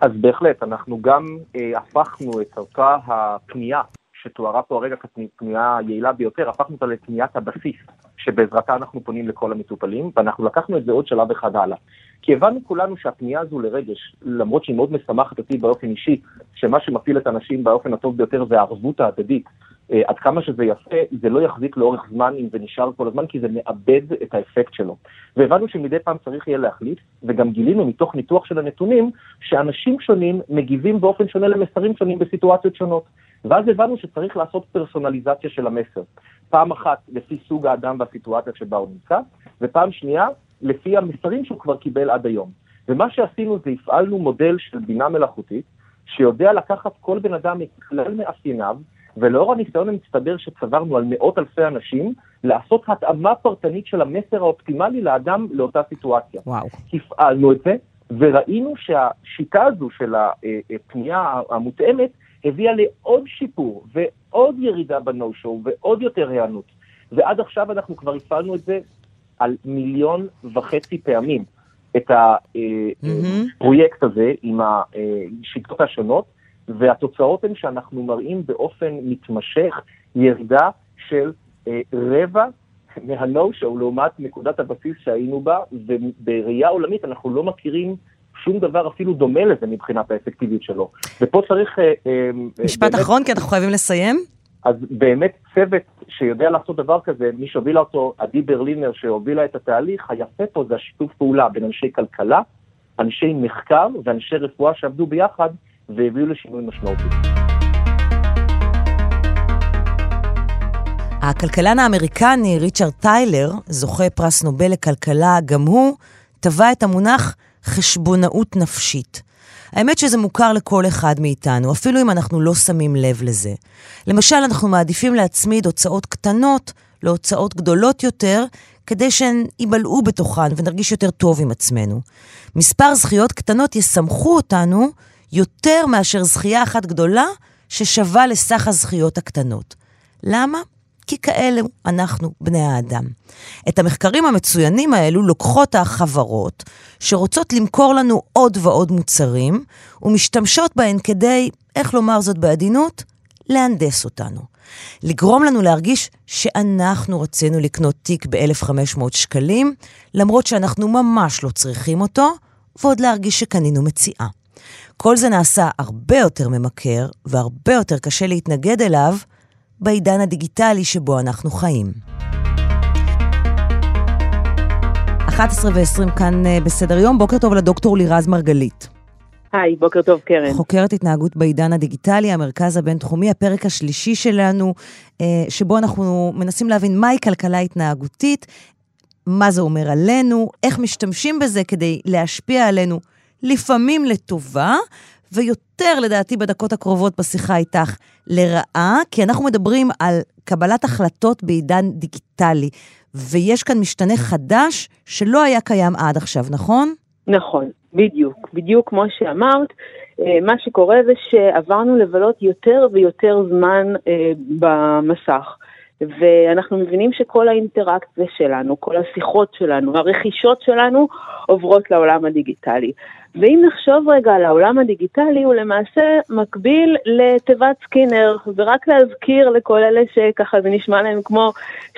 Speaker 4: אז בהחלט, אנחנו גם אה, הפכנו את אותה הפנייה שתוארה פה הרגע כפנייה היעילה ביותר, הפכנו אותה לפניית הבסיס. שבעזרתה אנחנו פונים לכל המטופלים, ואנחנו לקחנו את זה עוד שלב אחד הלאה. כי הבנו כולנו שהפנייה הזו לרגש, למרות שהיא מאוד משמחת אותי באופן אישי, שמה שמפעיל את האנשים באופן הטוב ביותר זה הערבות ההדדית. אה, עד כמה שזה יפה, זה לא יחזיק לאורך זמן אם זה נשאר כל הזמן, כי זה מאבד את האפקט שלו. והבנו שמדי פעם צריך יהיה להחליף, וגם גילינו מתוך ניתוח של הנתונים, שאנשים שונים מגיבים באופן שונה למסרים שונים בסיטואציות שונות. ואז הבנו שצריך לעשות פרסונליזציה של המסר. פעם אחת לפי סוג האדם והסיטואציה שבה הוא נמצא, ופעם שנייה לפי המסרים שהוא כבר קיבל עד היום. ומה שעשינו זה הפעלנו מודל של בינה מלאכותית, שיודע לקחת כל בן אדם מכלל מאפייניו, ולאור הניסיון המצטבר שצברנו על מאות אלפי אנשים, לעשות התאמה פרטנית של המסר האופטימלי לאדם לאותה סיטואציה.
Speaker 1: וואו.
Speaker 4: הפעלנו את זה, וראינו שהשיטה הזו של הפנייה המותאמת הביאה לעוד שיפור ועוד ירידה בנו-שואו ועוד יותר היענות. ועד עכשיו אנחנו כבר הפעלנו את זה על מיליון וחצי פעמים, את הפרויקט הזה עם השיטות השונות, והתוצאות הן שאנחנו מראים באופן מתמשך ירידה של אה, רבע מהנו-שואו לעומת נקודת הבסיס שהיינו בה, ובראייה עולמית אנחנו לא מכירים שום דבר אפילו דומה לזה מבחינת האפקטיביות שלו. ופה צריך... אה,
Speaker 1: אה, משפט באמת, אחרון, כי אנחנו חייבים לסיים.
Speaker 4: אז באמת צוות שיודע לעשות דבר כזה, מי שהובילה אותו, עדי ברלינר שהובילה את התהליך, היפה פה זה השיתוף פעולה בין אנשי כלכלה, אנשי מחקר ואנשי רפואה שעבדו ביחד והביאו לשינוי משמעותי.
Speaker 1: הכלכלן האמריקני ריצ'רד טיילר, זוכה פרס נובל לכלכלה, גם הוא טבע את המונח חשבונאות נפשית. האמת שזה מוכר לכל אחד מאיתנו, אפילו אם אנחנו לא שמים לב לזה. למשל, אנחנו מעדיפים להצמיד הוצאות קטנות להוצאות גדולות יותר, כדי שהן ייבלעו בתוכן ונרגיש יותר טוב עם עצמנו. מספר זכיות קטנות יסמכו אותנו יותר מאשר זכייה אחת גדולה ששווה לסך הזכיות הקטנות. למה? כי כאלו אנחנו בני האדם. את המחקרים המצוינים האלו לוקחות החברות שרוצות למכור לנו עוד ועוד מוצרים ומשתמשות בהן כדי, איך לומר זאת בעדינות? להנדס אותנו. לגרום לנו להרגיש שאנחנו רצינו לקנות תיק ב-1,500 שקלים, למרות שאנחנו ממש לא צריכים אותו, ועוד להרגיש שקנינו מציאה. כל זה נעשה הרבה יותר ממכר והרבה יותר קשה להתנגד אליו בעידן הדיגיטלי שבו אנחנו חיים. 11 ו-20 כאן אה, בסדר יום, בוקר טוב לדוקטור לירז מרגלית.
Speaker 5: היי, בוקר טוב, קרן.
Speaker 1: חוקרת התנהגות בעידן הדיגיטלי, המרכז הבינתחומי, הפרק השלישי שלנו, אה, שבו אנחנו מנסים להבין מהי כלכלה התנהגותית, מה זה אומר עלינו, איך משתמשים בזה כדי להשפיע עלינו, לפעמים לטובה, ויותר, לדעתי, בדקות הקרובות בשיחה איתך, לרעה, כי אנחנו מדברים על קבלת החלטות בעידן דיגיטלי, ויש כאן משתנה חדש שלא היה קיים עד עכשיו, נכון?
Speaker 5: נכון, בדיוק. בדיוק כמו שאמרת, אה, מה שקורה זה שעברנו לבלות יותר ויותר זמן אה, במסך. ואנחנו מבינים שכל האינטראקציה שלנו, כל השיחות שלנו, הרכישות שלנו עוברות לעולם הדיגיטלי. ואם נחשוב רגע על העולם הדיגיטלי, הוא למעשה מקביל לתיבת סקינר, ורק להזכיר לכל אלה שככה זה נשמע להם כמו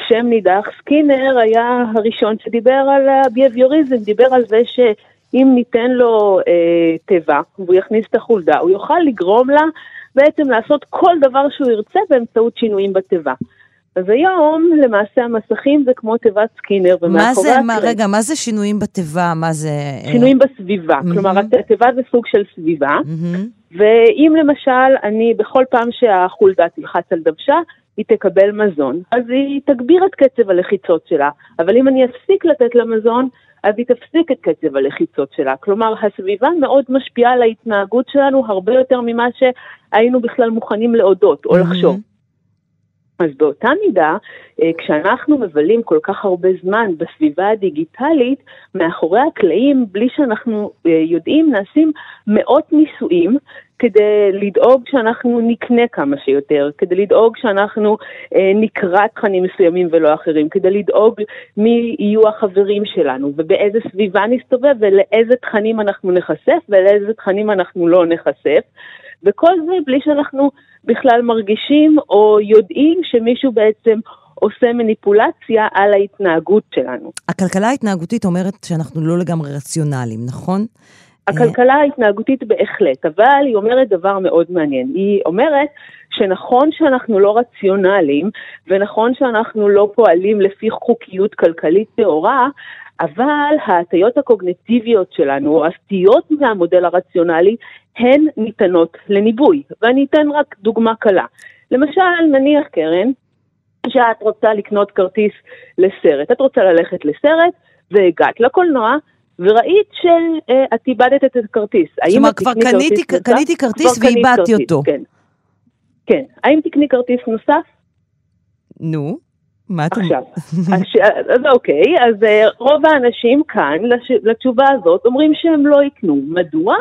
Speaker 5: שם נידח, סקינר היה הראשון שדיבר על הביהביוריזם, דיבר על זה שאם ניתן לו אה, תיבה והוא יכניס את החולדה, הוא יוכל לגרום לה בעצם לעשות כל דבר שהוא ירצה באמצעות שינויים בתיבה. אז היום למעשה המסכים זה כמו תיבת סקינר
Speaker 1: מה זה, מה, רגע, מה זה שינויים בתיבה? מה זה...
Speaker 5: שינויים בסביבה, mm-hmm. כלומר התיבה זה סוג של סביבה, mm-hmm. ואם למשל אני בכל פעם שהחולדה תלחץ על דוושה, היא תקבל מזון, אז היא תגביר את קצב הלחיצות שלה, אבל אם אני אפסיק לתת לה מזון, אז היא תפסיק את קצב הלחיצות שלה. כלומר, הסביבה מאוד משפיעה על ההתנהגות שלנו הרבה יותר ממה שהיינו בכלל מוכנים להודות או mm-hmm. אז באותה מידה, אה, כשאנחנו מבלים כל כך הרבה זמן בסביבה הדיגיטלית, מאחורי הקלעים, בלי שאנחנו אה, יודעים, נעשים מאות ניסויים כדי לדאוג שאנחנו נקנה כמה שיותר, כדי לדאוג שאנחנו אה, נקרא תכנים מסוימים ולא אחרים, כדי לדאוג מי יהיו החברים שלנו ובאיזה סביבה נסתובב ולאיזה תכנים אנחנו נחשף ולאיזה תכנים אנחנו לא נחשף. וכל זה בלי שאנחנו בכלל מרגישים או יודעים שמישהו בעצם עושה מניפולציה על ההתנהגות שלנו.
Speaker 1: הכלכלה ההתנהגותית אומרת שאנחנו לא לגמרי רציונליים, נכון?
Speaker 5: הכלכלה ההתנהגותית בהחלט, אבל היא אומרת דבר מאוד מעניין. היא אומרת שנכון שאנחנו לא רציונליים, ונכון שאנחנו לא פועלים לפי חוקיות כלכלית טהורה, אבל ההטיות הקוגנטיביות שלנו, או הסטיות מהמודל הרציונלי, הן ניתנות לניבוי. ואני אתן רק דוגמה קלה. למשל, נניח קרן, שאת רוצה לקנות כרטיס לסרט. את רוצה ללכת לסרט, והגעת לקולנוע, וראית שאת איבדת את הכרטיס.
Speaker 1: זאת אומרת, כבר קניתי, קניתי כרטיס ואיבדתי אותו.
Speaker 5: כן. כן. האם תקני כרטיס נוסף?
Speaker 1: נו, מה
Speaker 5: אתה... עכשיו, אז אוקיי, אז אה, רוב האנשים כאן לתשובה הזאת אומרים שהם לא יקנו. מדוע?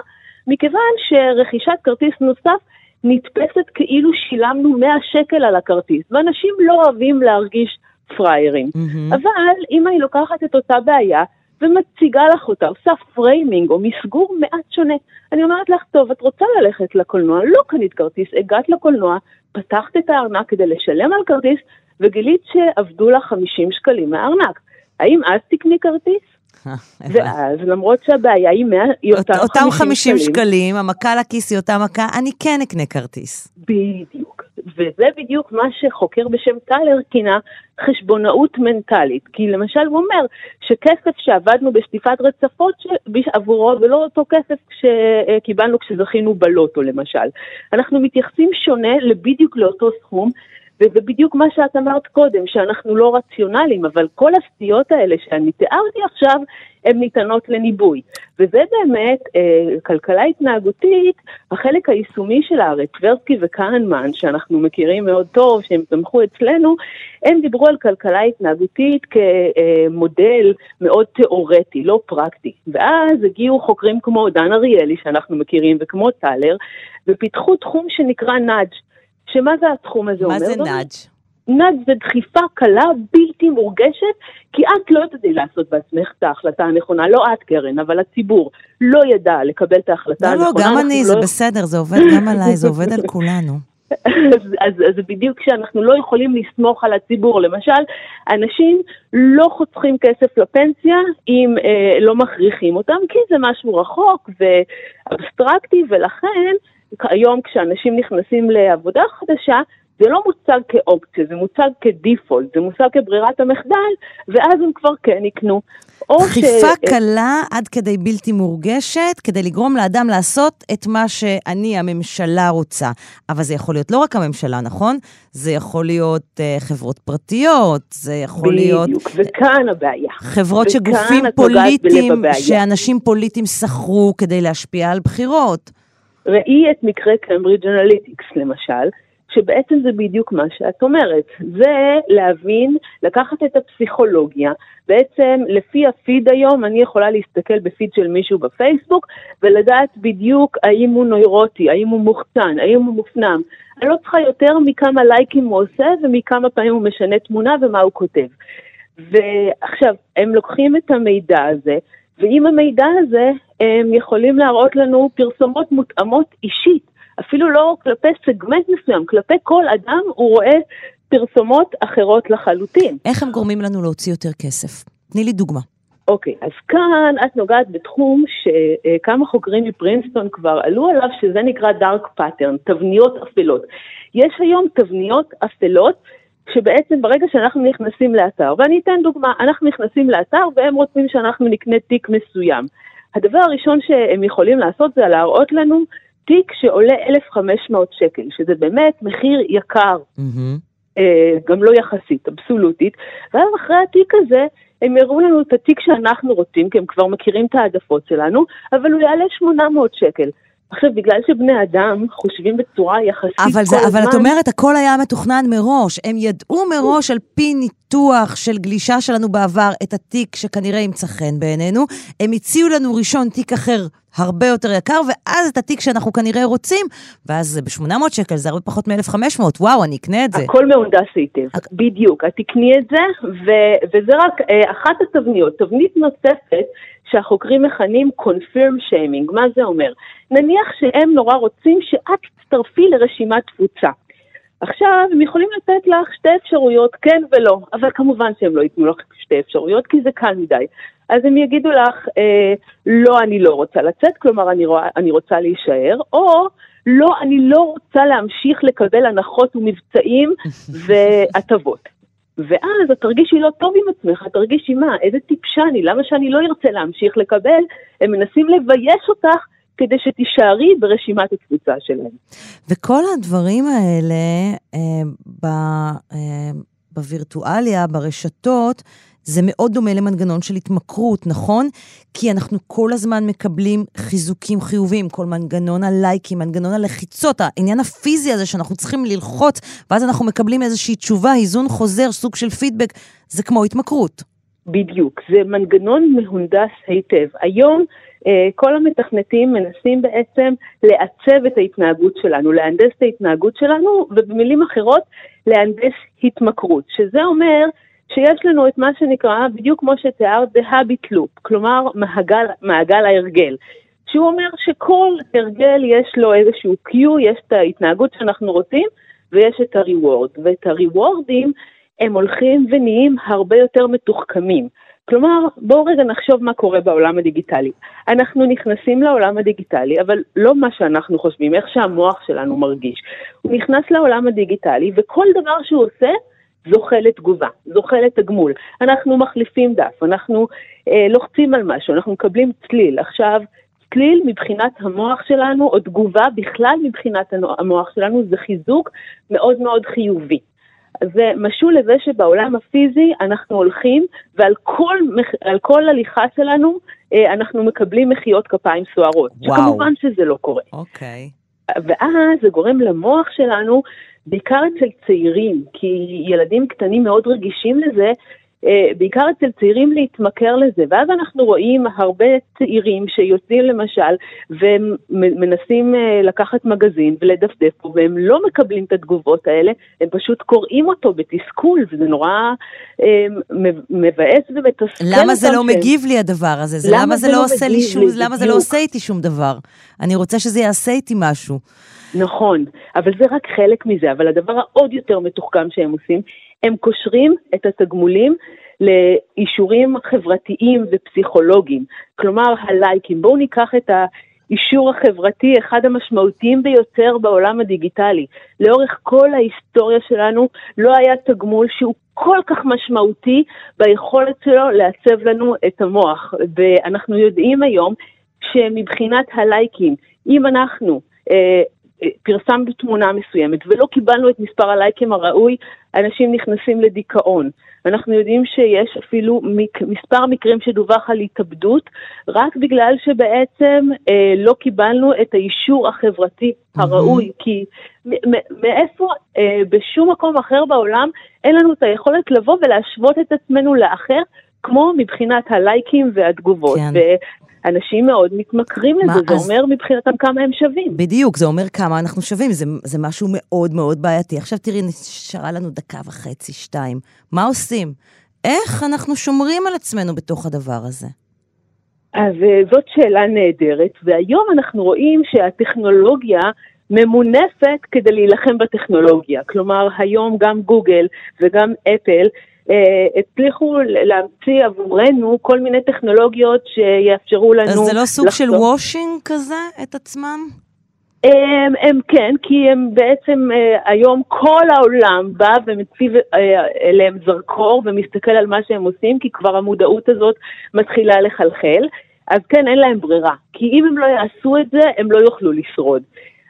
Speaker 5: מכיוון שרכישת כרטיס נוסף נתפסת כאילו שילמנו 100 שקל על הכרטיס, ואנשים לא אוהבים להרגיש פראיירים. Mm-hmm. אבל אם אני לוקחת את אותה בעיה ומציגה לך אותה, עושה framing או מסגור מעט שונה, אני אומרת לך, טוב, את רוצה ללכת לקולנוע, לא קנית כרטיס, הגעת לקולנוע, פתחת את הארנק כדי לשלם על כרטיס, וגילית שאבדו לך 50 שקלים מהארנק. האם אז תקני כרטיס? אה, ואז, למרות שהבעיה היא, 100, היא אותם 50 שקלים.
Speaker 1: אותם 50 שקלים, המכה לכיס היא אותה מכה, אני כן אקנה כרטיס.
Speaker 5: בדיוק. וזה בדיוק מה שחוקר בשם טלר כינה חשבונאות מנטלית. כי למשל הוא אומר שכסף שעבדנו בשטיפת רצפות עבורו ולא אותו כסף שקיבלנו כשזכינו בלוטו למשל. אנחנו מתייחסים שונה לבדיוק לאותו סכום, וזה בדיוק מה שאת אמרת קודם, שאנחנו לא רציונליים, אבל כל הסטיות האלה שאני תיארתי עכשיו, הן ניתנות לניבוי. וזה באמת, אה, כלכלה התנהגותית, החלק היישומי שלה, הרי טברסקי וכהנמן, שאנחנו מכירים מאוד טוב, שהם תמכו אצלנו, הם דיברו על כלכלה התנהגותית כמודל מאוד תיאורטי, לא פרקטי. ואז הגיעו חוקרים כמו דן אריאלי, שאנחנו מכירים, וכמו טלר, ופיתחו תחום שנקרא נאג'. שמה זה התחום הזה
Speaker 1: מה
Speaker 5: אומר?
Speaker 1: מה זה נאג'?
Speaker 5: נאג' זה דחיפה קלה, בלתי מורגשת, כי את לא יודעת לעשות בעצמך את ההחלטה הנכונה, לא את קרן, אבל הציבור לא ידע לקבל את ההחלטה
Speaker 1: לא, לא
Speaker 5: הנכונה.
Speaker 1: לא, לא, גם אני, לא... זה בסדר, זה עובד גם עליי, זה עובד על כולנו.
Speaker 5: אז, אז, אז בדיוק כשאנחנו לא יכולים לסמוך על הציבור. למשל, אנשים לא חוסכים כסף לפנסיה אם אה, לא מכריחים אותם, כי זה משהו רחוק ואבסטרקטי, ולכן היום כשאנשים נכנסים לעבודה חדשה, זה לא מוצג כאופציה, זה מוצג כדיפולט, זה מוצג כברירת המחדל, ואז הם כבר כן יקנו.
Speaker 1: דחיפה ש... קלה עד כדי בלתי מורגשת, כדי לגרום לאדם לעשות את מה שאני, הממשלה, רוצה. אבל זה יכול להיות לא רק הממשלה, נכון? זה יכול להיות uh, חברות פרטיות, זה יכול
Speaker 5: בדיוק,
Speaker 1: להיות...
Speaker 5: בדיוק, וכאן הבעיה.
Speaker 1: חברות שגופים פוליטיים, שאנשים פוליטיים שכרו כדי להשפיע על בחירות.
Speaker 5: ראי את מקרה Cambridge Analytics למשל, שבעצם זה בדיוק מה שאת אומרת. זה להבין, לקחת את הפסיכולוגיה, בעצם לפי הפיד היום אני יכולה להסתכל בפיד של מישהו בפייסבוק ולדעת בדיוק האם הוא נוירוטי, האם הוא מוחצן, האם הוא מופנם. אני לא צריכה יותר מכמה לייקים הוא עושה ומכמה פעמים הוא משנה תמונה ומה הוא כותב. ועכשיו, הם לוקחים את המידע הזה, ועם המידע הזה הם יכולים להראות לנו פרסומות מותאמות אישית, אפילו לא כלפי סגמנט מסוים, כלפי כל אדם הוא רואה פרסומות אחרות לחלוטין.
Speaker 1: איך הם גורמים לנו להוציא יותר כסף? תני לי דוגמה.
Speaker 5: אוקיי, okay, אז כאן את נוגעת בתחום שכמה חוקרים מפרינסטון כבר עלו עליו, שזה נקרא dark pattern, תבניות אפלות. יש היום תבניות אפלות שבעצם ברגע שאנחנו נכנסים לאתר, ואני אתן דוגמה, אנחנו נכנסים לאתר והם רוצים שאנחנו נקנה תיק מסוים. הדבר הראשון שהם יכולים לעשות זה להראות לנו תיק שעולה 1,500 שקל, שזה באמת מחיר יקר, mm-hmm. גם לא יחסית, אבסולוטית, ואז אחרי התיק הזה הם יראו לנו את התיק שאנחנו רוצים, כי הם כבר מכירים את העדפות שלנו, אבל הוא יעלה 800 שקל. עכשיו, בגלל שבני אדם חושבים בצורה יחסית
Speaker 1: אבל
Speaker 5: כל
Speaker 1: זה,
Speaker 5: הזמן...
Speaker 1: אבל את אומרת, הכל היה מתוכנן מראש. הם ידעו מראש על פי ניתוח של גלישה שלנו בעבר את התיק שכנראה ימצא חן בעינינו. הם הציעו לנו ראשון תיק אחר הרבה יותר יקר, ואז את התיק שאנחנו כנראה רוצים, ואז זה ב-800 שקל, זה הרבה פחות מ-1,500. וואו, אני אקנה את זה.
Speaker 5: הכל מהונדס היטב, הק... בדיוק. את תקני את זה, ו... וזה רק אה, אחת התבניות. תבנית נוספת שהחוקרים מכנים confirm shaming, מה זה אומר? נניח שהם נורא רוצים שאת תצטרפי לרשימת תפוצה. עכשיו, הם יכולים לתת לך שתי אפשרויות, כן ולא, אבל כמובן שהם לא ייתנו לך שתי אפשרויות, כי זה קל מדי. אז הם יגידו לך, אה, לא, אני לא רוצה לצאת, כלומר, אני, רואה, אני רוצה להישאר, או לא, אני לא רוצה להמשיך לקבל הנחות ומבצעים והטבות. ואז את תרגישי לא טוב עם עצמך, את תרגישי מה, איזה טיפשה אני, למה שאני לא ארצה להמשיך לקבל? הם מנסים לבייש אותך כדי שתישארי ברשימת הקבוצה שלהם.
Speaker 1: וכל הדברים האלה אה, ב, אה, בווירטואליה, ברשתות, זה מאוד דומה למנגנון של התמכרות, נכון? כי אנחנו כל הזמן מקבלים חיזוקים חיוביים, כל מנגנון הלייקים, מנגנון הלחיצות, העניין הפיזי הזה שאנחנו צריכים ללחוץ, ואז אנחנו מקבלים איזושהי תשובה, איזון חוזר, סוג של פידבק, זה כמו התמכרות.
Speaker 5: בדיוק, זה מנגנון מהונדס היטב. היום כל המתכנתים מנסים בעצם לעצב את ההתנהגות שלנו, להנדס את ההתנהגות שלנו, ובמילים אחרות, להנדס התמכרות, שזה אומר שיש לנו את מה שנקרא, בדיוק כמו שתיארת, the habit loop, כלומר מעגל, מעגל ההרגל. שהוא אומר שכל הרגל יש לו איזשהו קיו, יש את ההתנהגות שאנחנו רוצים, ויש את הריוורד. ואת הריוורדים הם הולכים ונהיים הרבה יותר מתוחכמים. כלומר, בואו רגע נחשוב מה קורה בעולם הדיגיטלי. אנחנו נכנסים לעולם הדיגיטלי, אבל לא מה שאנחנו חושבים, איך שהמוח שלנו מרגיש. הוא נכנס לעולם הדיגיטלי, וכל דבר שהוא עושה, זוכה לתגובה, זוכה לתגמול. אנחנו מחליפים דף, אנחנו אה, לוחצים על משהו, אנחנו מקבלים צליל. עכשיו, צליל מבחינת המוח שלנו, או תגובה בכלל מבחינת המוח שלנו, זה חיזוק מאוד מאוד חיובי. זה משול לזה שבעולם הפיזי אנחנו הולכים ועל כל, כל הליכה שלנו אה, אנחנו מקבלים מחיאות כפיים סוערות. וואו. שכמובן שזה לא קורה.
Speaker 1: אוקיי.
Speaker 5: ואז זה גורם למוח שלנו בעיקר אצל צעירים, כי ילדים קטנים מאוד רגישים לזה, בעיקר אצל צעירים להתמכר לזה, ואז אנחנו רואים הרבה צעירים שיוצאים למשל ומנסים אה, לקחת מגזין ולדפדף פה, והם לא מקבלים את התגובות האלה, הם פשוט קוראים אותו בתסכול, וזה נורא אה, מבאס ומתסכל.
Speaker 1: למה זה לא מגיב לי הדבר הזה? זה למה זה לא, לא עושה לי שום, למה זה לא עושה איתי שום דבר? אני רוצה שזה יעשה איתי משהו.
Speaker 5: נכון, אבל זה רק חלק מזה, אבל הדבר העוד יותר מתוחכם שהם עושים, הם קושרים את התגמולים לאישורים חברתיים ופסיכולוגיים, כלומר הלייקים. בואו ניקח את האישור החברתי, אחד המשמעותיים ביותר בעולם הדיגיטלי. לאורך כל ההיסטוריה שלנו לא היה תגמול שהוא כל כך משמעותי ביכולת שלו לעצב לנו את המוח. ואנחנו יודעים היום שמבחינת הלייקים, אם אנחנו אה, פרסמנו תמונה מסוימת ולא קיבלנו את מספר הלייקים הראוי, אנשים נכנסים לדיכאון. אנחנו יודעים שיש אפילו מק, מספר מקרים שדווח על התאבדות, רק בגלל שבעצם אה, לא קיבלנו את האישור החברתי הראוי, mm-hmm. כי מאיפה, אה, בשום מקום אחר בעולם, אין לנו את היכולת לבוא ולהשוות את עצמנו לאחר. כמו מבחינת הלייקים והתגובות. כן. אנשים מאוד מתמכרים לזה, מה, זה אז... אומר מבחינתם כמה הם שווים.
Speaker 1: בדיוק, זה אומר כמה אנחנו שווים, זה, זה משהו מאוד מאוד בעייתי. עכשיו תראי, נשארה לנו דקה וחצי, שתיים. מה עושים? איך אנחנו שומרים על עצמנו בתוך הדבר הזה?
Speaker 5: אז אה, זאת שאלה נהדרת, והיום אנחנו רואים שהטכנולוגיה ממונפת כדי להילחם בטכנולוגיה. כלומר, היום גם גוגל וגם אפל הצליחו להמציא עבורנו כל מיני טכנולוגיות שיאפשרו לנו...
Speaker 1: אז זה לא סוג לחזור. של וושינג כזה את עצמם?
Speaker 5: הם, הם כן, כי הם בעצם אה, היום כל העולם בא ומציב אה, אליהם זרקור ומסתכל על מה שהם עושים, כי כבר המודעות הזאת מתחילה לחלחל. אז כן, אין להם ברירה. כי אם הם לא יעשו את זה, הם לא יוכלו לשרוד.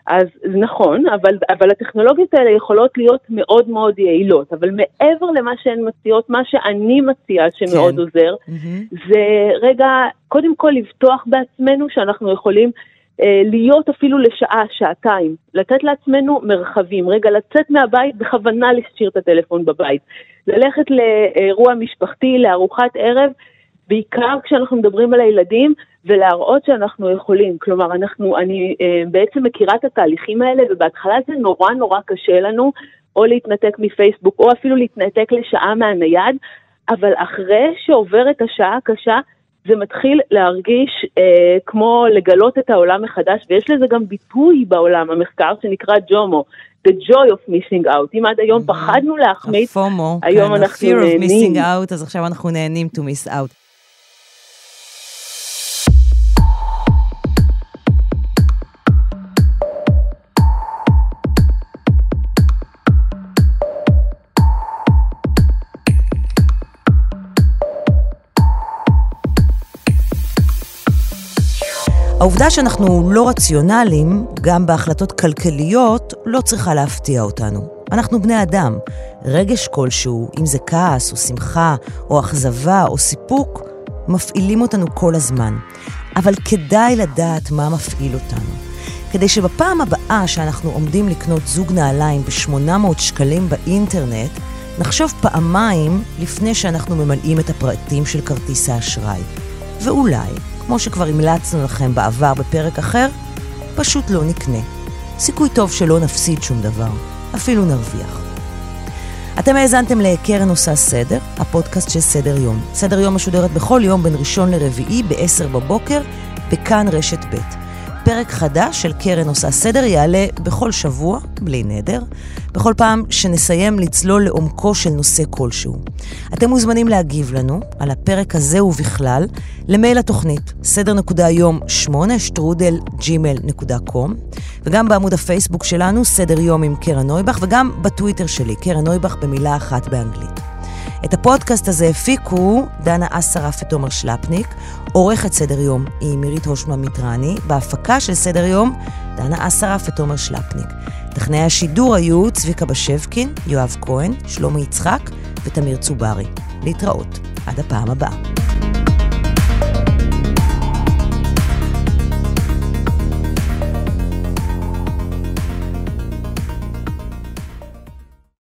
Speaker 5: אז נכון, אבל, אבל הטכנולוגיות האלה יכולות להיות מאוד מאוד יעילות, אבל מעבר למה שהן מציעות, מה שאני מציעה שמאוד כן. עוזר, mm-hmm. זה רגע, קודם כל לבטוח בעצמנו שאנחנו יכולים אה, להיות אפילו לשעה, שעתיים, לתת לעצמנו מרחבים, רגע, לצאת מהבית בכוונה להשאיר את הטלפון בבית, ללכת לאירוע משפחתי, לארוחת ערב, בעיקר כשאנחנו מדברים על הילדים, ולהראות שאנחנו יכולים. כלומר, אנחנו, אני אה, בעצם מכירה את התהליכים האלה, ובהתחלה זה נורא נורא קשה לנו, או להתנתק מפייסבוק, או אפילו להתנתק לשעה מהנייד, אבל אחרי שעוברת השעה הקשה, זה מתחיל להרגיש אה, כמו לגלות את העולם מחדש, ויש לזה גם ביטוי בעולם המחקר שנקרא ג'ומו, the joy of missing out. אם עד היום פחדנו להחמיץ, היום
Speaker 1: כן,
Speaker 5: אנחנו
Speaker 1: ה-fear of
Speaker 5: נהנים.
Speaker 1: missing out, אז עכשיו אנחנו נהנים to miss out. העובדה שאנחנו לא רציונליים, גם בהחלטות כלכליות, לא צריכה להפתיע אותנו. אנחנו בני אדם. רגש כלשהו, אם זה כעס או שמחה או אכזבה או סיפוק, מפעילים אותנו כל הזמן. אבל כדאי לדעת מה מפעיל אותנו. כדי שבפעם הבאה שאנחנו עומדים לקנות זוג נעליים ב-800 שקלים באינטרנט, נחשוב פעמיים לפני שאנחנו ממלאים את הפרטים של כרטיס האשראי. ואולי, כמו שכבר המלצנו לכם בעבר בפרק אחר, פשוט לא נקנה. סיכוי טוב שלא נפסיד שום דבר, אפילו נרוויח. אתם האזנתם לקרן עושה סדר, הפודקאסט של סדר יום. סדר יום משודרת בכל יום בין ראשון לרביעי ב-10 בבוקר, בכאן רשת ב'. פרק חדש של קרן עושה סדר יעלה בכל שבוע, בלי נדר, בכל פעם שנסיים לצלול לעומקו של נושא כלשהו. אתם מוזמנים להגיב לנו על הפרק הזה ובכלל למייל התוכנית, סדר.היום 8 שטרודל gmail.com וגם בעמוד הפייסבוק שלנו, סדר יום עם קרן נויבך, וגם בטוויטר שלי, קרן נויבך במילה אחת באנגלית. את הפודקאסט הזה הפיקו דנה אסרף ותומר שלפניק, עורכת סדר יום היא מירית הושמן מיטרני, בהפקה של סדר יום דנה אסרף ותומר שלפניק. טכנאי השידור היו צביקה בשבקין, יואב כהן, שלומי יצחק ותמיר צוברי. להתראות. עד הפעם הבאה.